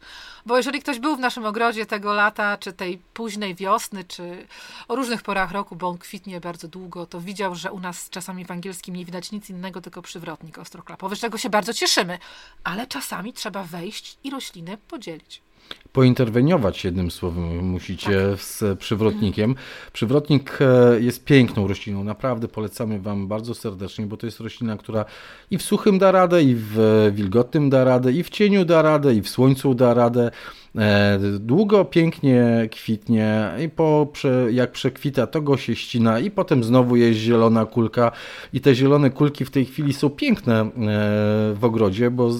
Bo jeżeli ktoś był w naszym ogrodzie tego lata, czy tej późnej wiosny, czy o różnych porach roku, bo on kwitnie bardzo długo, to widział, że u nas czasami w angielskim nie widać nic innego, tylko przywrotnik ostroklapowy, z czego się bardzo cieszymy. Ale czasami trzeba wejść i rośliny podzielić pointerweniować jednym słowem musicie tak. z przywrotnikiem. Przywrotnik e, jest piękną rośliną, naprawdę polecamy Wam bardzo serdecznie, bo to jest roślina, która i w suchym da radę, i w wilgotnym da radę, i w cieniu da radę, i w słońcu da radę. E, długo, pięknie kwitnie i po, jak przekwita, to go się ścina i potem znowu jest zielona kulka. I te zielone kulki w tej chwili są piękne e, w ogrodzie, bo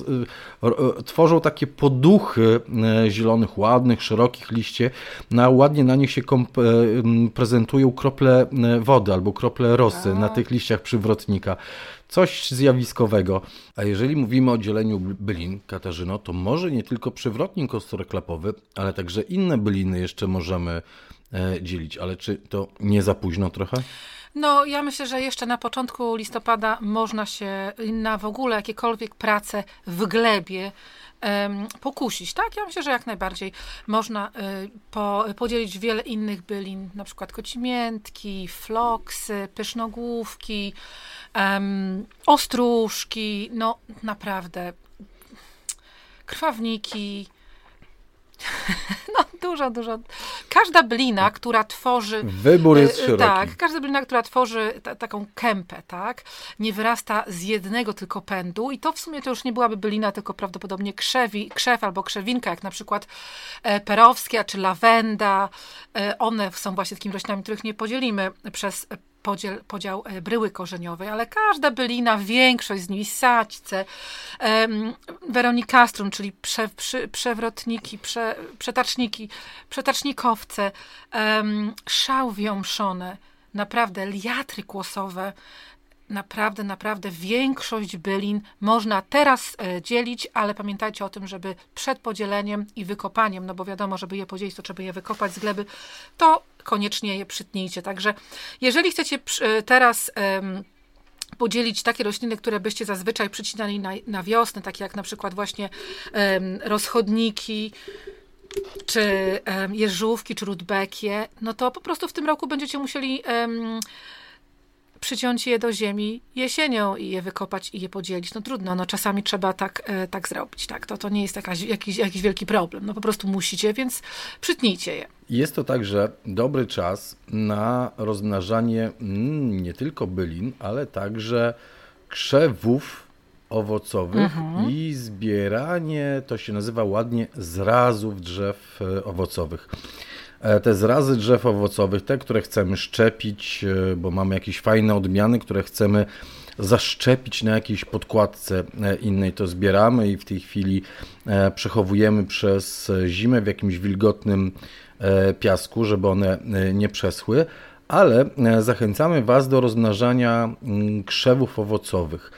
tworzą takie poduchy zielonych, ładnych, szerokich liście, na, ładnie na nich się prezentują krople wody albo krople rosy na tych liściach przywrotnika coś zjawiskowego. A jeżeli mówimy o dzieleniu bylin, Katarzyno, to może nie tylko przewrotnik ostroklapowy, ale także inne byliny jeszcze możemy e, dzielić. Ale czy to nie za późno trochę? No, ja myślę, że jeszcze na początku listopada można się na w ogóle jakiekolwiek prace w glebie pokusić, tak? Ja myślę, że jak najbardziej można y, po, podzielić wiele innych bylin, na przykład kocimiętki, floksy, pysznogłówki, um, ostróżki, no naprawdę krwawniki, No dużo, dużo. Każda blina, która tworzy... Wybór jest e, szeroki. Tak, każda blina, która tworzy ta, taką kępę, tak, nie wyrasta z jednego tylko pędu i to w sumie to już nie byłaby bylina, tylko prawdopodobnie krzewi, krzew albo krzewinka, jak na przykład e, perowskia czy lawenda. E, one są właśnie takimi roślinami, których nie podzielimy przez podziel, podział e, bryły korzeniowej, ale każda bylina, większość z nich, saćce, um, weronikastrum, czyli prze, przy, przewrotniki, prze, przetaczniki, przetacznikowce, szałwie omszone, naprawdę liatry kłosowe, naprawdę, naprawdę większość bylin można teraz e, dzielić, ale pamiętajcie o tym, żeby przed podzieleniem i wykopaniem, no bo wiadomo, żeby je podzielić, to trzeba je wykopać z gleby, to koniecznie je przytnijcie. Także jeżeli chcecie e, teraz podzielić takie rośliny, które byście zazwyczaj przycinali na, na wiosnę, takie jak na przykład właśnie rozchodniki, czy um, jeżówki, czy rudbekie, no to po prostu w tym roku będziecie musieli przyciąć je do ziemi jesienią i je wykopać i je podzielić. No trudno, no czasami trzeba tak, e, tak zrobić, tak. To, to nie jest jakaś, jakiś, jakiś wielki problem. No po prostu musicie, więc przytnijcie je. Jest to także dobry czas na rozmnażanie mm, nie tylko bylin, ale także krzewów owocowych mhm. i zbieranie, to się nazywa ładnie, zrazów drzew e, owocowych. E, te zrazy drzew owocowych, te, które chcemy szczepić, e, bo mamy jakieś fajne odmiany, które chcemy zaszczepić na jakiejś podkładce e, innej, to zbieramy i w tej chwili przechowujemy przez zimę w jakimś wilgotnym piasku, żeby one nie przeschły, ale zachęcamy Was do rozmnażania mm, krzewów owocowych,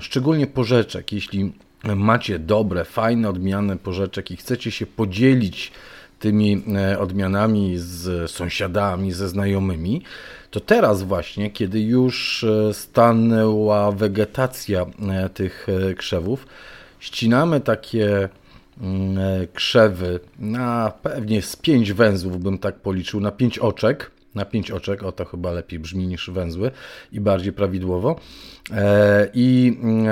szczególnie porzeczek. Jeśli macie dobre, fajne odmiany porzeczek i chcecie się podzielić tymi e, odmianami z sąsiadami, ze znajomymi, to teraz właśnie, kiedy już e, stanęła wegetacja e, tych krzewów, ścinamy takie mm, krzewy na pewnie z pięć węzłów, bym tak policzył, na pięć oczek. Na pięć oczek, o to chyba lepiej brzmi niż węzły i bardziej prawidłowo. I mm,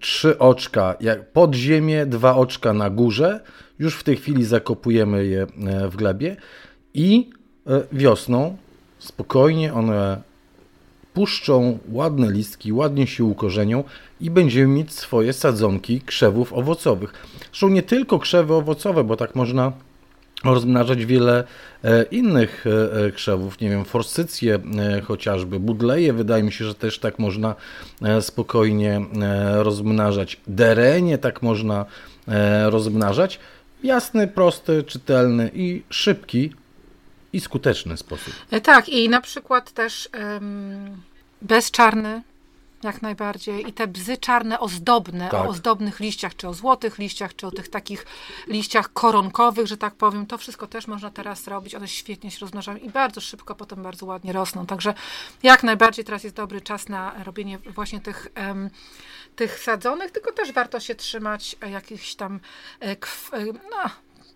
trzy oczka pod ziemię, dwa oczka na górze już w tej chwili zakopujemy je e, w glebie i e, wiosną spokojnie one puszczą ładne listki, ładnie się ukorzenią i będziemy mieć swoje sadzonki krzewów owocowych. Zresztą nie tylko krzewy owocowe, bo tak można rozmnażać wiele e, innych krzewów, nie wiem, forsycje chociażby, budleje, wydaje mi się, że też tak można spokojnie rozmnażać, derenie tak można rozmnażać jasny, prosty, czytelny i szybki i skuteczny sposób. E, tak, i na przykład też um, bezczarny jak najbardziej. I te bzy czarne, ozdobne, tak. o ozdobnych liściach, czy o złotych liściach, czy o tych takich liściach koronkowych, że tak powiem, to wszystko też można teraz robić. One świetnie się rozmnażają i bardzo szybko potem bardzo ładnie rosną. Także jak najbardziej teraz jest dobry czas na robienie właśnie tych, um, tych sadzonych, tylko też warto się trzymać jakichś tam e, no,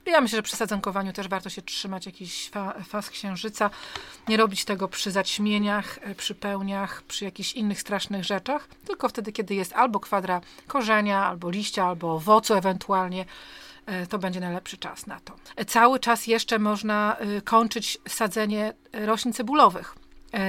ja myślę, że przy sadzonkowaniu też warto się trzymać jakiś fa faz księżyca, nie robić tego przy zaćmieniach, e, przy pełniach, przy jakichś innych strasznych rzeczach, tylko wtedy, kiedy jest albo kwadra korzenia, albo liścia, albo owocu ewentualnie, e, to będzie najlepszy czas na to. E, cały czas jeszcze można kończyć sadzenie roślin cebulowych E,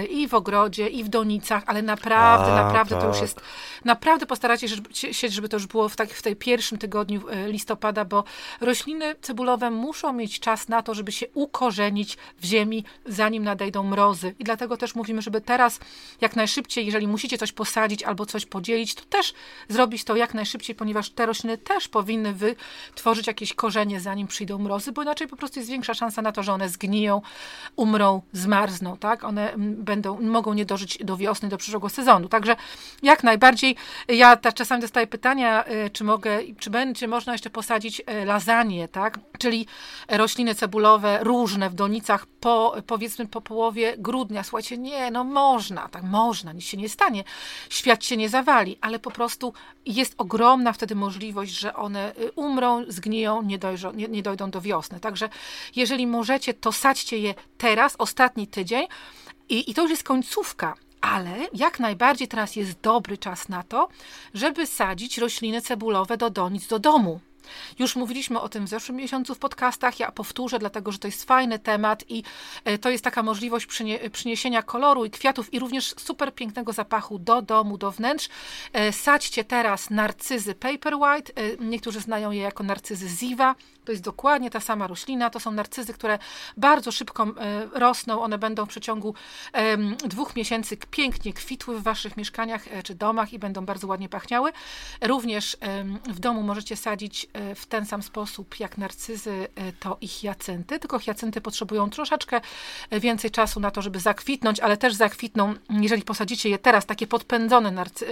i w ogrodzie, i w donicach, ale naprawdę, A, naprawdę tak. to już tak. jest, naprawdę postaracie się, żeby to już było w, tak, w tej pierwszym tygodniu e, listopada, bo rośliny cebulowe muszą mieć czas na to, żeby się ukorzenić w ziemi, zanim nadejdą mrozy. I dlatego też mówimy, żeby teraz jak najszybciej, jeżeli musicie coś posadzić albo coś podzielić, to też zrobić to jak najszybciej, ponieważ te rośliny też powinny wytworzyć jakieś korzenie, zanim przyjdą mrozy, bo inaczej po prostu jest większa szansa na to, że one zgniją, umrą, zmarzną, tak? One będą, mogą nie dożyć do wiosny, do przyszłego sezonu. Także jak najbardziej, ja ta, czasami dostaję pytania, y, czy mogę, czy będzie można jeszcze posadzić y, lasagne, tak? Czyli rośliny cebulowe różne w donicach po, powiedzmy po połowie grudnia. Słuchajcie, nie, no można, tak można, nic się nie stanie. Świat się nie zawali, ale po prostu jest ogromna wtedy możliwość, że one y, umrą, zgniją, nie, dojrzą, nie, nie dojdą do wiosny. Także jeżeli możecie, to sadźcie je teraz, ostatni tydzień, i, I to już jest końcówka. Ale jak najbardziej teraz jest dobry czas na to, żeby sadzić rośliny cebulowe do donic do domu. Już mówiliśmy o tym w zeszłym miesiącu w podcastach. Ja powtórzę, dlatego że to jest fajny temat i e, to jest taka możliwość przyniesienia koloru i kwiatów i również super pięknego zapachu do domu, do wnętrz. E, sadźcie teraz narcyzy Paper White. E, niektórzy znają je jako narcyzy Ziva. To jest dokładnie ta sama roślina. To są narcyzy, które bardzo szybko rosną. One będą w przeciągu dwóch miesięcy pięknie kwitły w waszych mieszkaniach czy domach i będą bardzo ładnie pachniały. Również w domu możecie sadzić E, w ten sam sposób jak narcyzy, e, to i hiacynty, tylko hiacynty potrzebują troszeczkę więcej czasu na to, żeby zakwitnąć, ale też zakwitną, jeżeli posadzicie je teraz, takie podpędzone narcy-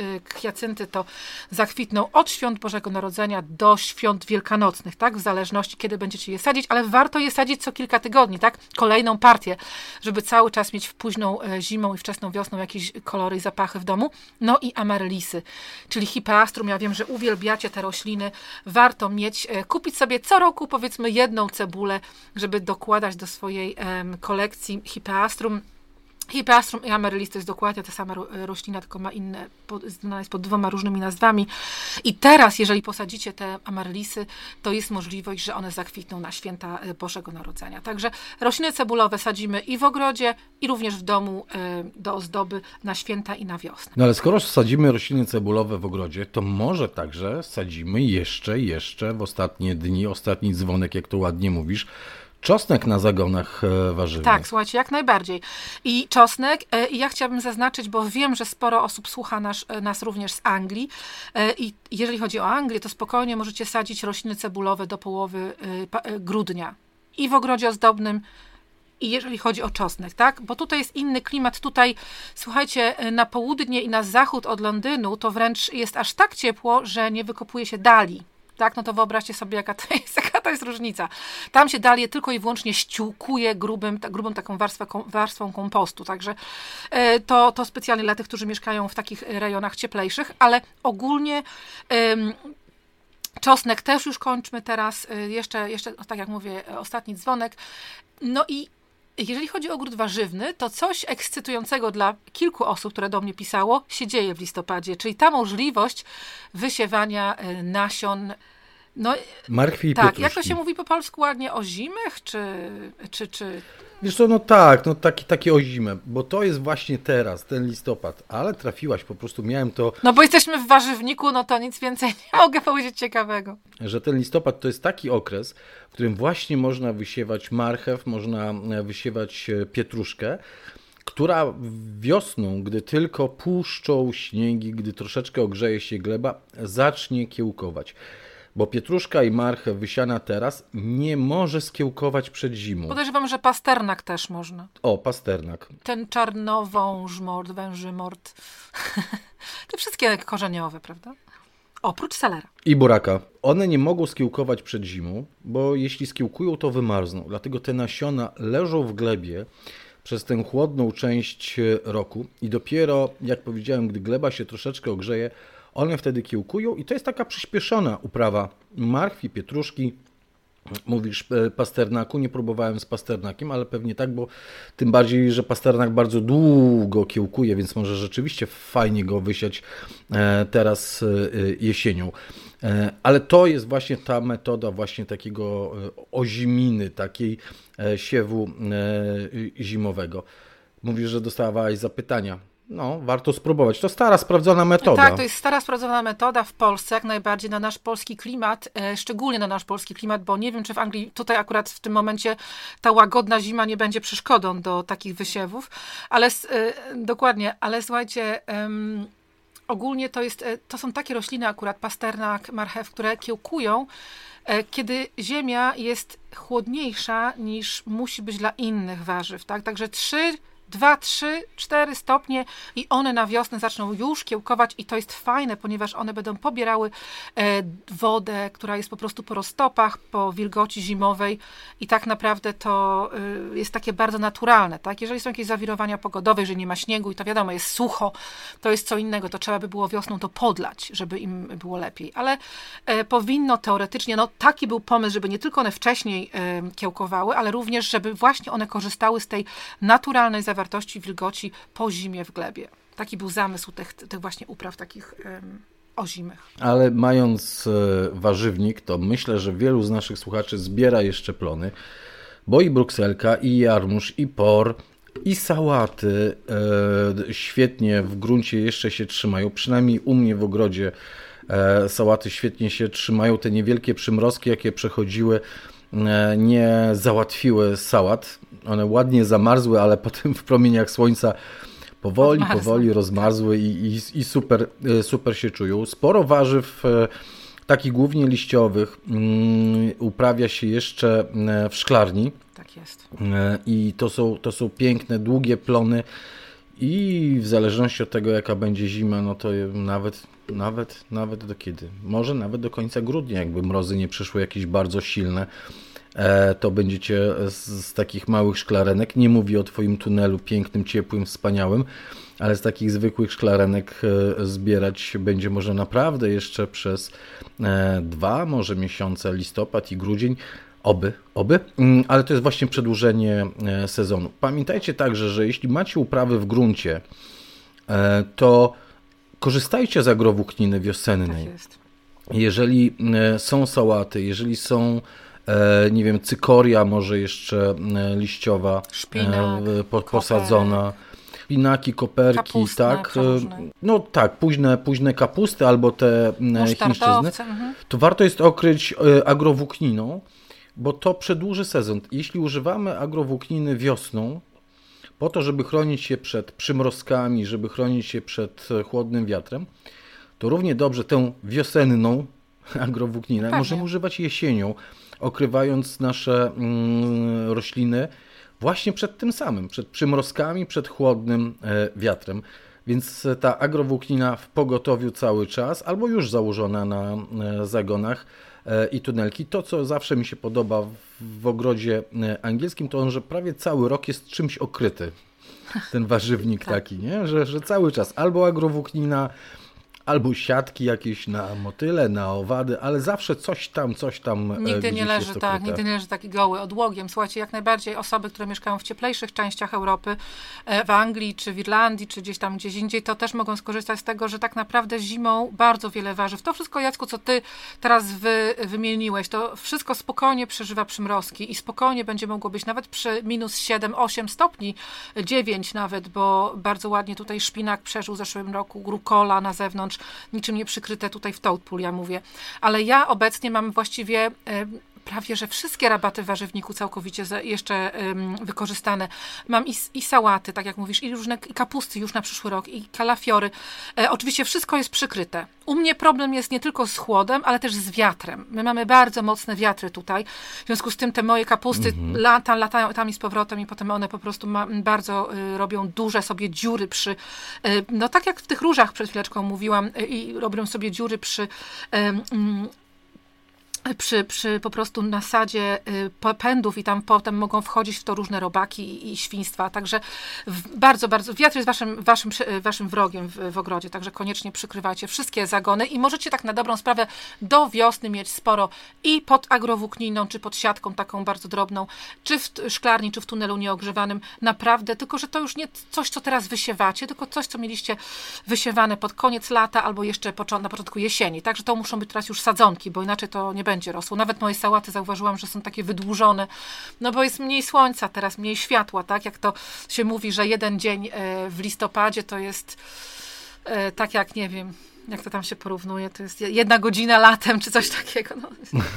e, to zakwitną od świąt Bożego Narodzenia do świąt wielkanocnych, tak, w zależności kiedy będziecie je sadzić, ale warto je sadzić co kilka tygodni, tak, kolejną partię, żeby cały czas mieć w późną zimą i wczesną wiosną jakieś kolory i zapachy w domu. No i amaryllisy, czyli hipeastrum, ja wiem, że uwielbiacie te rośliny, warto mieć, e, kupić sobie co roku powiedzmy jedną cebulę, żeby dokładać do swojej kolekcji hipeastrum. Hipeastrum i amaryllis to jest dokładnie ta sama roślina, tylko ma inne, znana jest pod dwoma różnymi nazwami. I teraz, jeżeli posadzicie te amaryllisy, to jest możliwość, że one zakwitną na święta e, Bożego Narodzenia. Także rośliny cebulowe sadzimy i w ogrodzie, i również w domu e, do ozdoby na święta i na wiosnę. No ale skoro sadzimy rośliny cebulowe w ogrodzie, to może także sadzimy jeszcze, jeszcze w ostatnie dni, ostatni dzwonek, jak to ładnie mówisz, Czosnek na zagonach e, warzywnych. Tak, słuchajcie, jak najbardziej. I czosnek, e, i ja chciałabym zaznaczyć, bo wiem, że sporo osób słucha nas, e, nas również z Anglii. I jeżeli chodzi o Anglię, to spokojnie możecie sadzić rośliny cebulowe do połowy grudnia. I w ogrodzie ozdobnym, i jeżeli chodzi o czosnek, tak? Bo tutaj jest inny klimat. Tutaj, słuchajcie, na południe i na zachód od Londynu to wręcz jest aż tak ciepło, że nie wykopuje się dali tak, no to wyobraźcie sobie, jaka to jest, jaka to jest różnica. Tam się dalie tylko i wyłącznie ściółkuje grubym, ta, grubą taką warstwę, warstwą kompostu, także e, to, to specjalnie dla tych, którzy mieszkają w takich rejonach cieplejszych, ale ogólnie Czosnek też już kończmy teraz, e, jeszcze, jeszcze, tak jak mówię, ostatni dzwonek. No i jeżeli chodzi o ogród warzywny, to coś ekscytującego dla kilku osób, które do mnie pisało, się dzieje w listopadzie, czyli ta możliwość wysiewania e, nasion. No, Markwi i Tak, pietruszki. jak to się mówi po polsku ładnie, o zimach, czy, czy, czy Wiesz co, no tak, no taki, takie o zimę, bo to jest właśnie teraz, ten listopad, ale trafiłaś, po prostu miałem to... No bo jesteśmy w warzywniku, no to nic więcej nie mogę powiedzieć ciekawego. Że ten listopad to jest taki okres, w którym właśnie można wysiewać marchew, można e, wysiewać e, pietruszkę, która wiosną, gdy tylko puszczą śniegi, gdy troszeczkę ogrzeje się gleba, zacznie kiełkować. Bo pietruszka i marchew wysiana teraz nie może skiełkować przed zimą. Podejrzewam, że pasternak też można. O, pasternak. Ten czarnowąż mord, węży mord. te wszystkie korzeniowe, prawda? Oprócz selera. I buraka. One nie mogą skiełkować przed zimą, bo jeśli skiełkują, to wymarzną. Dlatego te nasiona leżą w glebie przez tę chłodną część roku i dopiero, jak powiedziałem, gdy gleba się troszeczkę ogrzeje, one wtedy kiełkują i to jest taka przyspieszona uprawa marchwi, pietruszki, Mówisz e, pasternaku, nie próbowałem z pasternakiem, ale pewnie tak, bo tym bardziej, że pasternak bardzo długo kiełkuje, więc może rzeczywiście fajnie go wysiać e, teraz e, jesienią. Ale to jest właśnie ta metoda właśnie takiego oziminy, takiej siewu zimowego. Mówisz, że dostawałaś zapytania. No, warto spróbować. To stara, sprawdzona metoda. Tak, to jest stara, sprawdzona metoda w Polsce, jak najbardziej na nasz polski klimat, e, szczególnie na nasz polski klimat, bo nie wiem, czy w Anglii tutaj akurat w tym momencie ta łagodna zima nie będzie przeszkodą do takich wysiewów, ale e, dokładnie, ale słuchajcie, ogólnie to, jest, e, to są takie rośliny akurat, pasternak, marchew, które kiełkują, kiedy ziemia jest chłodniejsza niż musi być dla innych warzyw, tak? Także trzy 2, 3, 4 stopnie i one na wiosnę zaczną już kiełkować i to jest fajne, ponieważ one będą pobierały e, wodę, która jest po prostu po roztopach, po wilgoci zimowej i tak naprawdę to e, jest takie bardzo naturalne, tak? Jeżeli są jakieś zawirowania pogodowe, że nie ma śniegu i to wiadomo, jest sucho, to jest co innego, to trzeba by było wiosną to podlać, żeby im było lepiej, ale e, powinno teoretycznie, no taki był pomysł, żeby nie tylko one wcześniej kiełkowały, ale również, żeby właśnie one korzystały z tej naturalnej zawartości zawartości wilgoci po zimie w glebie. Taki był zamysł tych, tych właśnie upraw takich um, ozimych. Ale mając e, warzywnik, to myślę, że wielu z naszych słuchaczy zbiera jeszcze plony, bo i brukselka, i jarmuż, i por, i sałaty e, świetnie w gruncie jeszcze się trzymają. Przynajmniej u mnie w ogrodzie e, sałaty świetnie się trzymają. Te niewielkie przymrozki, jakie przechodziły, e, nie załatwiły sałat. One ładnie zamarzły, ale potem w promieniach słońca powoli, Odmarzły. powoli rozmarzły i, i, i, super, e, super się czują. Sporo warzyw e, takich głównie liściowych mm, uprawia się jeszcze e, w szklarni. Tak jest. I to są, to są piękne, długie plony i w zależności od tego, jaka będzie zima, no to nawet, nawet, nawet do kiedy? Może nawet do końca grudnia, jakby mrozy nie przyszły jakieś bardzo silne to będziecie z, z, takich małych szklarenek, nie mówię o Twoim tunelu pięknym, ciepłym, wspaniałym, ale z takich zwykłych szklarenek e, zbierać będzie może naprawdę jeszcze przez e, dwa, może miesiące, listopad i grudzień. Oby, oby, mm, ale to jest właśnie przedłużenie sezonu. Pamiętajcie także, że jeśli macie uprawy w gruncie, to korzystajcie z agrowłókniny wiosennej. Tak jeżeli są sałaty, jeżeli są E, nie wiem, cykoria może jeszcze e, liściowa Szpinak, po, posadzona. Szpinaki, koperki, Kapustne, tak. No tak, późne, późne kapusty albo te chińszczyzny. Mhm. To warto jest okryć agrowłókniną, bo to przedłuży sezon. Jeśli używamy agrowłókniny wiosną, po to, żeby chronić się przed przymrozkami, żeby chronić się przed chłodnym wiatrem, to równie dobrze tę wiosenną agrowłókninę możemy używać jesienią okrywając nasze mm, rośliny właśnie przed tym samym, przed przymrozkami, przed chłodnym e, wiatrem. Więc ta agrowłóknina w pogotowiu cały czas, albo już założona na e, zagonach e, i tunelki. To, co zawsze mi się podoba w ogrodzie angielskim, to on, że prawie cały rok jest czymś okryty. Ten warzywnik tak. taki, nie? Że, że cały czas albo agrowłóknina, albo siatki jakieś na motyle, na owady, ale zawsze coś tam, coś tam. E, nigdy nie leży tak, nigdy nie leży taki goły odłogiem. Słuchajcie, jak najbardziej osoby, które mieszkają w cieplejszych częściach Europy, e, w Anglii, czy w Irlandii, czy gdzieś tam gdzieś indziej, to też mogą skorzystać z tego, że tak naprawdę zimą bardzo wiele warzyw. To wszystko, Jacku, co ty teraz wy, wymieniłeś, to wszystko spokojnie przeżywa przymrozki i spokojnie będzie mogło być nawet przy minus 7, 8 stopni, 9 nawet, bo bardzo ładnie tutaj szpinak przeżył w zeszłym roku, rukola na zewnątrz, niczym nie przykryte tutaj w Toadpool, ja mówię. Ale ja obecnie mam właściwie e, prawie, że wszystkie rabaty w warzywniku całkowicie jeszcze wykorzystane. Mam i, i sałaty, tak jak mówisz, i różne i kapusty już na przyszły rok, i kalafiory. E, oczywiście wszystko jest przykryte. U mnie problem jest nie tylko z chłodem, ale też z wiatrem. My mamy bardzo mocne wiatry tutaj. W związku z tym te moje kapusty mhm. lata, latają tam i z powrotem i potem one po prostu ma, bardzo y, robią duże sobie dziury przy, y, no tak jak w tych różach przed chwileczką mówiłam, y, i robią sobie dziury przy mm, przy, przy po prostu nasadzie y, pędów i tam potem mogą wchodzić w to różne robaki i, świństwa. Także bardzo, bardzo, wiatr jest waszym, waszym, waszym wrogiem w, w, ogrodzie, także koniecznie przykrywajcie wszystkie zagony i możecie tak na dobrą sprawę do wiosny mieć sporo i pod agrowłókniną, czy pod siatką taką bardzo drobną, czy w szklarni, czy w tunelu nieogrzewanym. Naprawdę, tylko że to już nie coś, co teraz wysiewacie, tylko coś, co mieliście wysiewane pod koniec lata albo jeszcze na początku jesieni. Także to muszą być teraz już sadzonki, bo inaczej to nie będzie będzie rosło. Nawet moje sałaty zauważyłam, że są takie wydłużone, no bo jest mniej słońca teraz, mniej światła, tak? Jak to się mówi, że jeden dzień e, w listopadzie to jest e, tak jak, nie wiem, jak to tam się porównuje, to jest jedna godzina latem, czy coś takiego. No,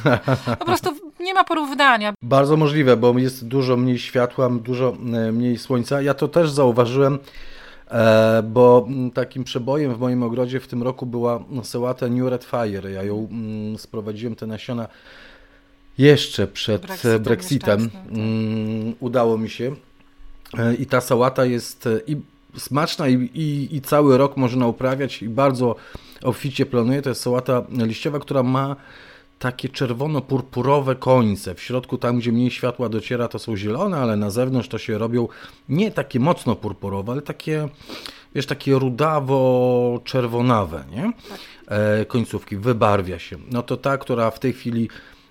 po prostu nie ma porównania. Bardzo możliwe, bo jest dużo mniej światła, dużo e, mniej słońca. Ja to też zauważyłem, bo takim przebojem w moim ogrodzie w tym roku była sałata New Red Fire. Ja ją sprowadziłem, te nasiona jeszcze przed Brexitem. Brexitem. Tak. Udało mi się. E, I ta sałata jest e, i smaczna i, i, i cały rok można uprawiać i bardzo obficie planuje. To jest sałata liściowa, która ma takie czerwono-purpurowe końce. W środku, tam gdzie mniej światła dociera, to są zielone, ale na zewnątrz to się robią nie takie mocno purpurowe, ale takie, wiesz, takie rudawo-czerwonawe, nie? E, końcówki, wybarwia się. No to ta, która w tej chwili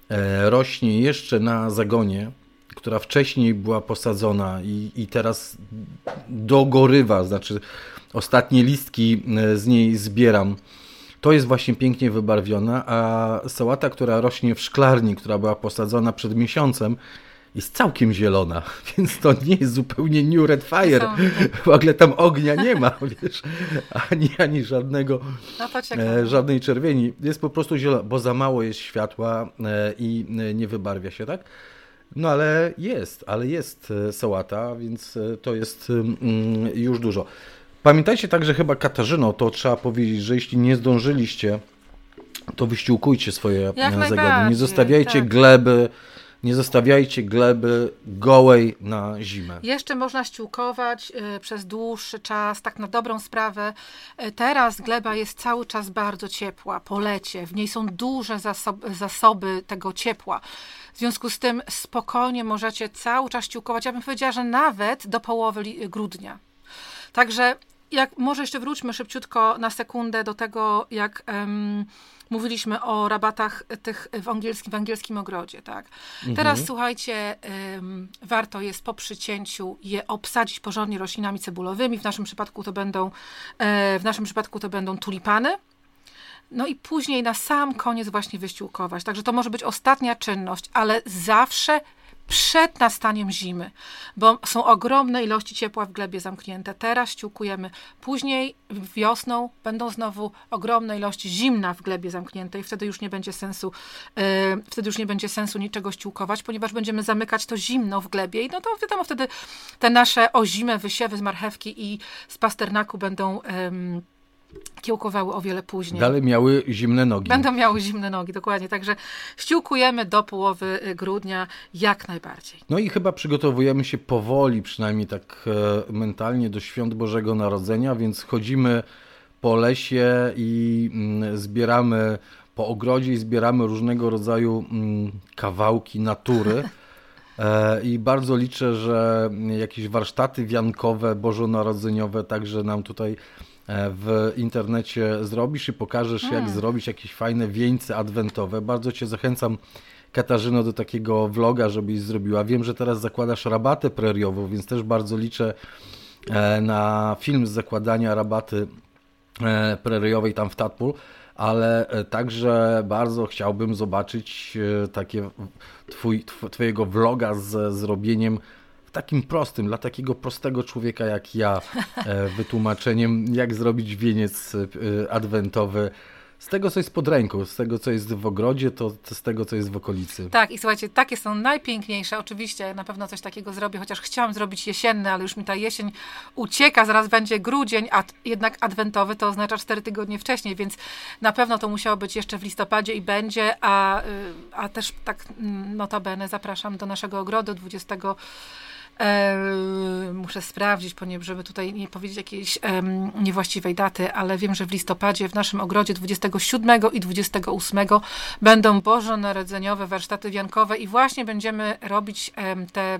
e, rośnie jeszcze na zagonie, która wcześniej była posadzona i, i teraz dogorywa, znaczy ostatnie listki e, z niej zbieram to jest właśnie pięknie wybarwiona, a sałata, która rośnie w szklarni, która była posadzona przed miesiącem, jest całkiem zielona, więc to nie jest zupełnie New Red Fire. W ogóle tam ognia nie ma, wiesz, ani, ani żadnego, no e, żadnej czerwieni. Jest po prostu zielona, bo za mało jest światła e, i e, nie wybarwia się, tak? No ale jest, ale jest sałata, więc to jest mm, już dużo. Pamiętajcie także chyba Katarzyno, to trzeba powiedzieć, że jeśli nie zdążyliście, to wyściółkujcie swoje Jak zagody. Nie zostawiajcie tak. gleby, nie zostawiajcie gleby gołej na zimę. Jeszcze można ściółkować y, przez dłuższy czas, tak na dobrą sprawę. Y, teraz gleba jest cały czas bardzo ciepła, po lecie. W niej są duże zasoby, zasoby tego ciepła. W związku z tym spokojnie możecie cały czas ściółkować. Ja bym powiedziała, że nawet do połowy grudnia. Także jak może jeszcze wróćmy szybciutko na sekundę do tego, jak um, mówiliśmy o rabatach tych w angielskim, w angielskim ogrodzie, tak? Mhm. Teraz słuchajcie, um, warto jest po przycięciu je obsadzić porządnie roślinami cebulowymi. W naszym przypadku to będą, e, w naszym przypadku to będą tulipany. No i później na sam koniec właśnie wyściółkować. Także to może być ostatnia czynność, ale zawsze przed nastaniem zimy, bo są ogromne ilości ciepła w glebie zamknięte. Teraz ściółkujemy, później wiosną będą znowu ogromne ilości zimna w glebie zamkniętej. Wtedy już nie będzie sensu, yy, wtedy już nie będzie sensu niczego ściółkować, ponieważ będziemy zamykać to zimno w glebie i no to wiadomo, wtedy te nasze ozime wysiewy z marchewki i z pasternaku będą yy, kiełkowały o wiele później. Dalej miały zimne nogi. Będą miały zimne nogi, dokładnie. Także ściółkujemy do połowy y, grudnia jak najbardziej. No i chyba przygotowujemy się powoli, przynajmniej tak e, mentalnie, do świąt Bożego Narodzenia, więc chodzimy po lesie i mm, zbieramy po ogrodzie i zbieramy różnego rodzaju mm, kawałki natury. E, I bardzo liczę, że jakieś warsztaty wiankowe, bożonarodzeniowe także nam tutaj w internecie zrobisz i pokażesz, jak hmm. zrobić jakieś fajne wieńce adwentowe. Bardzo Cię zachęcam, Katarzyno, do takiego vloga, żebyś zrobiła. Wiem, że teraz zakładasz rabatę preriową, więc też bardzo liczę e, na film z zakładania rabaty e, preriowej tam w Tatpool, ale także bardzo chciałbym zobaczyć takie twój, twojego vloga z zrobieniem takim prostym, dla takiego prostego człowieka jak ja, e, wytłumaczeniem, jak zrobić wieniec e, adwentowy z tego, co jest pod ręką, z tego, co jest w ogrodzie, to z tego, co jest w okolicy. Tak, i słuchajcie, takie są najpiękniejsze. Oczywiście na pewno coś takiego zrobię, chociaż chciałam zrobić jesienne, ale już mi ta jesień ucieka, zaraz będzie grudzień, a jednak adwentowy to oznacza cztery tygodnie wcześniej, więc na pewno to musiało być jeszcze w listopadzie i będzie, a, y, a też tak mm, notabene zapraszam do naszego ogrodu 20 muszę sprawdzić, ponieważ żeby tutaj nie powiedzieć jakiejś niewłaściwej daty, ale wiem, że w listopadzie w naszym ogrodzie 27 i 28 będą bożonarodzeniowe warsztaty wiankowe i właśnie będziemy robić te,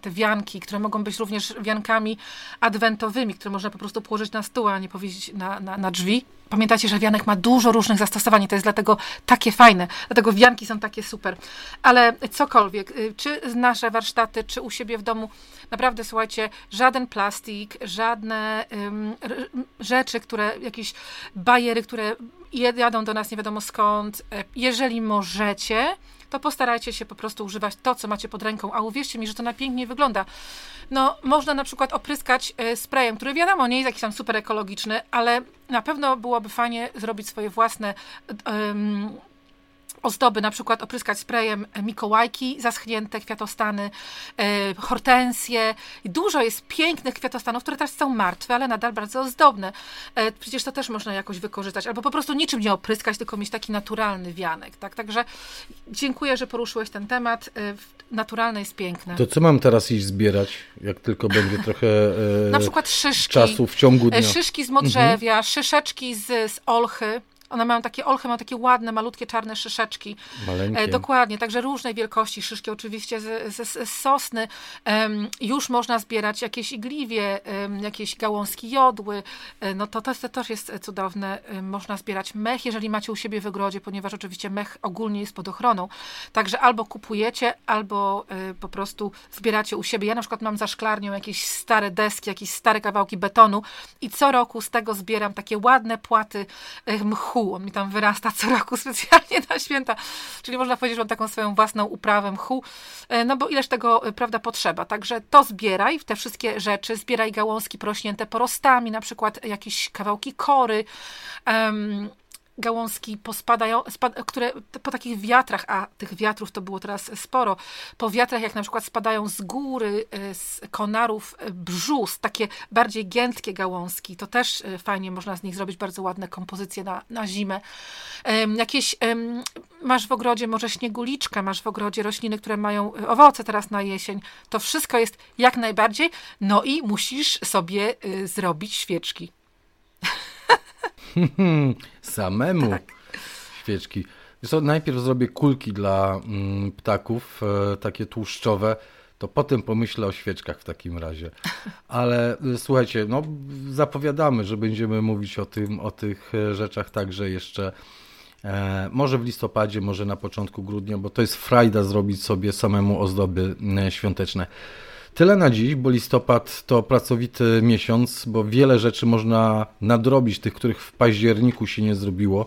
te wianki, które mogą być również wiankami adwentowymi, które można po prostu położyć na stół, a nie powiedzieć na, na, na drzwi. Pamiętacie, że wianek ma dużo różnych zastosowań, to jest dlatego takie fajne, dlatego wianki są takie super. Ale cokolwiek, y, czy nasze warsztaty, czy u siebie w domu, naprawdę słuchajcie, żaden plastik, żadne um, rzeczy, które, jakieś bajery, które jadą do nas nie wiadomo skąd. E, jeżeli możecie, to postarajcie się po prostu używać to, co macie pod ręką, a uwierzcie mi, że to napięknie wygląda. No, można na przykład opryskać e, sprayem, który wiadomo, nie jest jakiś tam super ekologiczny, ale na pewno byłoby fajnie zrobić swoje własne ozdoby, na przykład opryskać sprayem mikołajki, zaschnięte kwiatostany, e, hortensje. Dużo jest pięknych kwiatostanów, które teraz są martwe, ale nadal bardzo ozdobne. E, przecież to też można jakoś wykorzystać, albo po prostu niczym nie opryskać, tylko mieć taki naturalny wianek. Tak? Także dziękuję, że poruszyłeś ten temat. E, naturalne jest piękne. To co mam teraz iść zbierać, jak tylko będzie trochę na przykład szyszki, czasu w ciągu dnia? Szyszki z modrzewia, mhm. szyszeczki z, z olchy, one mają takie, olchy mają takie ładne, malutkie, czarne szyszeczki. Maleńkie. E, dokładnie, także różnej wielkości szyszki, oczywiście z, z, z sosny. już można zbierać jakieś igliwie, jakieś gałązki jodły. E, no to, to, to też jest cudowne. można zbierać mech, jeżeli macie u siebie w ogrodzie, ponieważ oczywiście mech ogólnie jest pod ochroną. Także albo kupujecie, albo e, po prostu zbieracie u siebie. Ja na przykład mam za szklarnią jakieś stare deski, jakieś stare kawałki betonu i co roku z tego zbieram takie ładne płaty mchu On mi tam wyrasta co roku specjalnie na święta. Czyli można powiedzieć, że mam taką swoją własną uprawę mchu. E, no bo ileż tego, e, prawda, potrzeba. Także to zbieraj, te wszystkie rzeczy. Zbieraj gałązki porośnięte porostami, na przykład jakieś kawałki kory. Um, gałązki pospadają, które po takich wiatrach, a tych wiatrów to było teraz sporo, po wiatrach jak na przykład spadają z góry, e, z konarów e, brzus, takie bardziej giętkie gałązki, to też e, fajnie można z nich zrobić bardzo ładne kompozycje na, na zimę. Jakieś masz w ogrodzie może śnieguliczkę, masz w ogrodzie rośliny, które mają owoce teraz na jesień, to wszystko jest jak najbardziej, no i musisz sobie zrobić świeczki. Samemu tak. świeczki. Co, najpierw zrobię kulki dla mm, ptaków, e, takie tłuszczowe, to potem pomyślę o świeczkach w takim razie. Ale e, słuchajcie, no zapowiadamy, że będziemy mówić o tym, o tych e, rzeczach także jeszcze e, może w listopadzie, może na początku grudnia, bo to jest frajda zrobić sobie samemu ozdoby świąteczne. Tyle na dziś, bo listopad to pracowity miesiąc, bo wiele rzeczy można nadrobić, tych, których w październiku się nie zrobiło,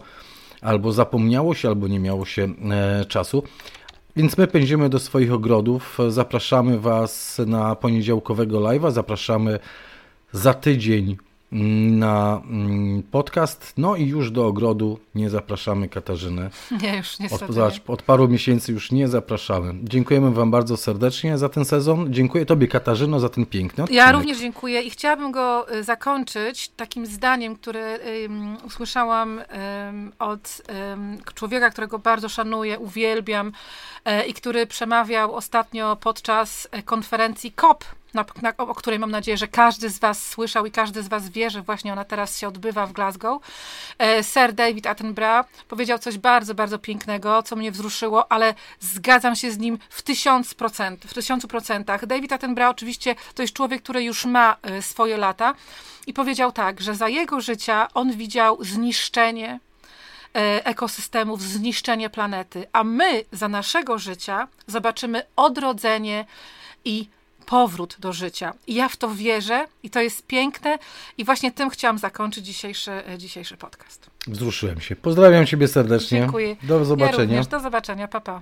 albo zapomniało się, albo nie miało się e, czasu. Więc my pędzimy do swoich ogrodów. Zapraszamy Was na poniedziałkowego live'a, zapraszamy za tydzień na mm, podcast. No i już do ogrodu nie zapraszamy Katarzyny. Nie, już niestety. Od, zobacz, od paru miesięcy już nie zapraszamy. Dziękujemy Wam bardzo serdecznie za ten sezon. Dziękuję Tobie, Katarzyno, za ten piękny odcinek. Ja również dziękuję i chciałabym go y, zakończyć takim zdaniem, które um, usłyszałam um, od um, człowieka, którego bardzo szanuję, uwielbiam e, i który przemawiał ostatnio podczas e, konferencji COP na, na, o której mam nadzieję, że każdy z Was słyszał i każdy z Was wie, że właśnie ona teraz się odbywa w Glasgow. E, Sir David Attenborough powiedział coś bardzo, bardzo pięknego, co mnie wzruszyło, ale zgadzam się z nim w tysiąc procent, w tysiącu procentach. David Attenborough oczywiście to jest człowiek, który już ma e, swoje lata i powiedział tak, że za jego życia on widział zniszczenie e, ekosystemów, zniszczenie planety, a my za naszego życia zobaczymy odrodzenie i powrót do życia. I ja w to wierzę i to jest piękne i właśnie tym chciałam zakończyć dzisiejszy, e, dzisiejszy podcast. Wzruszyłem się. Pozdrawiam Ciebie serdecznie. Dziękuję. Do zobaczenia. Ja również. Do zobaczenia. Pa, pa.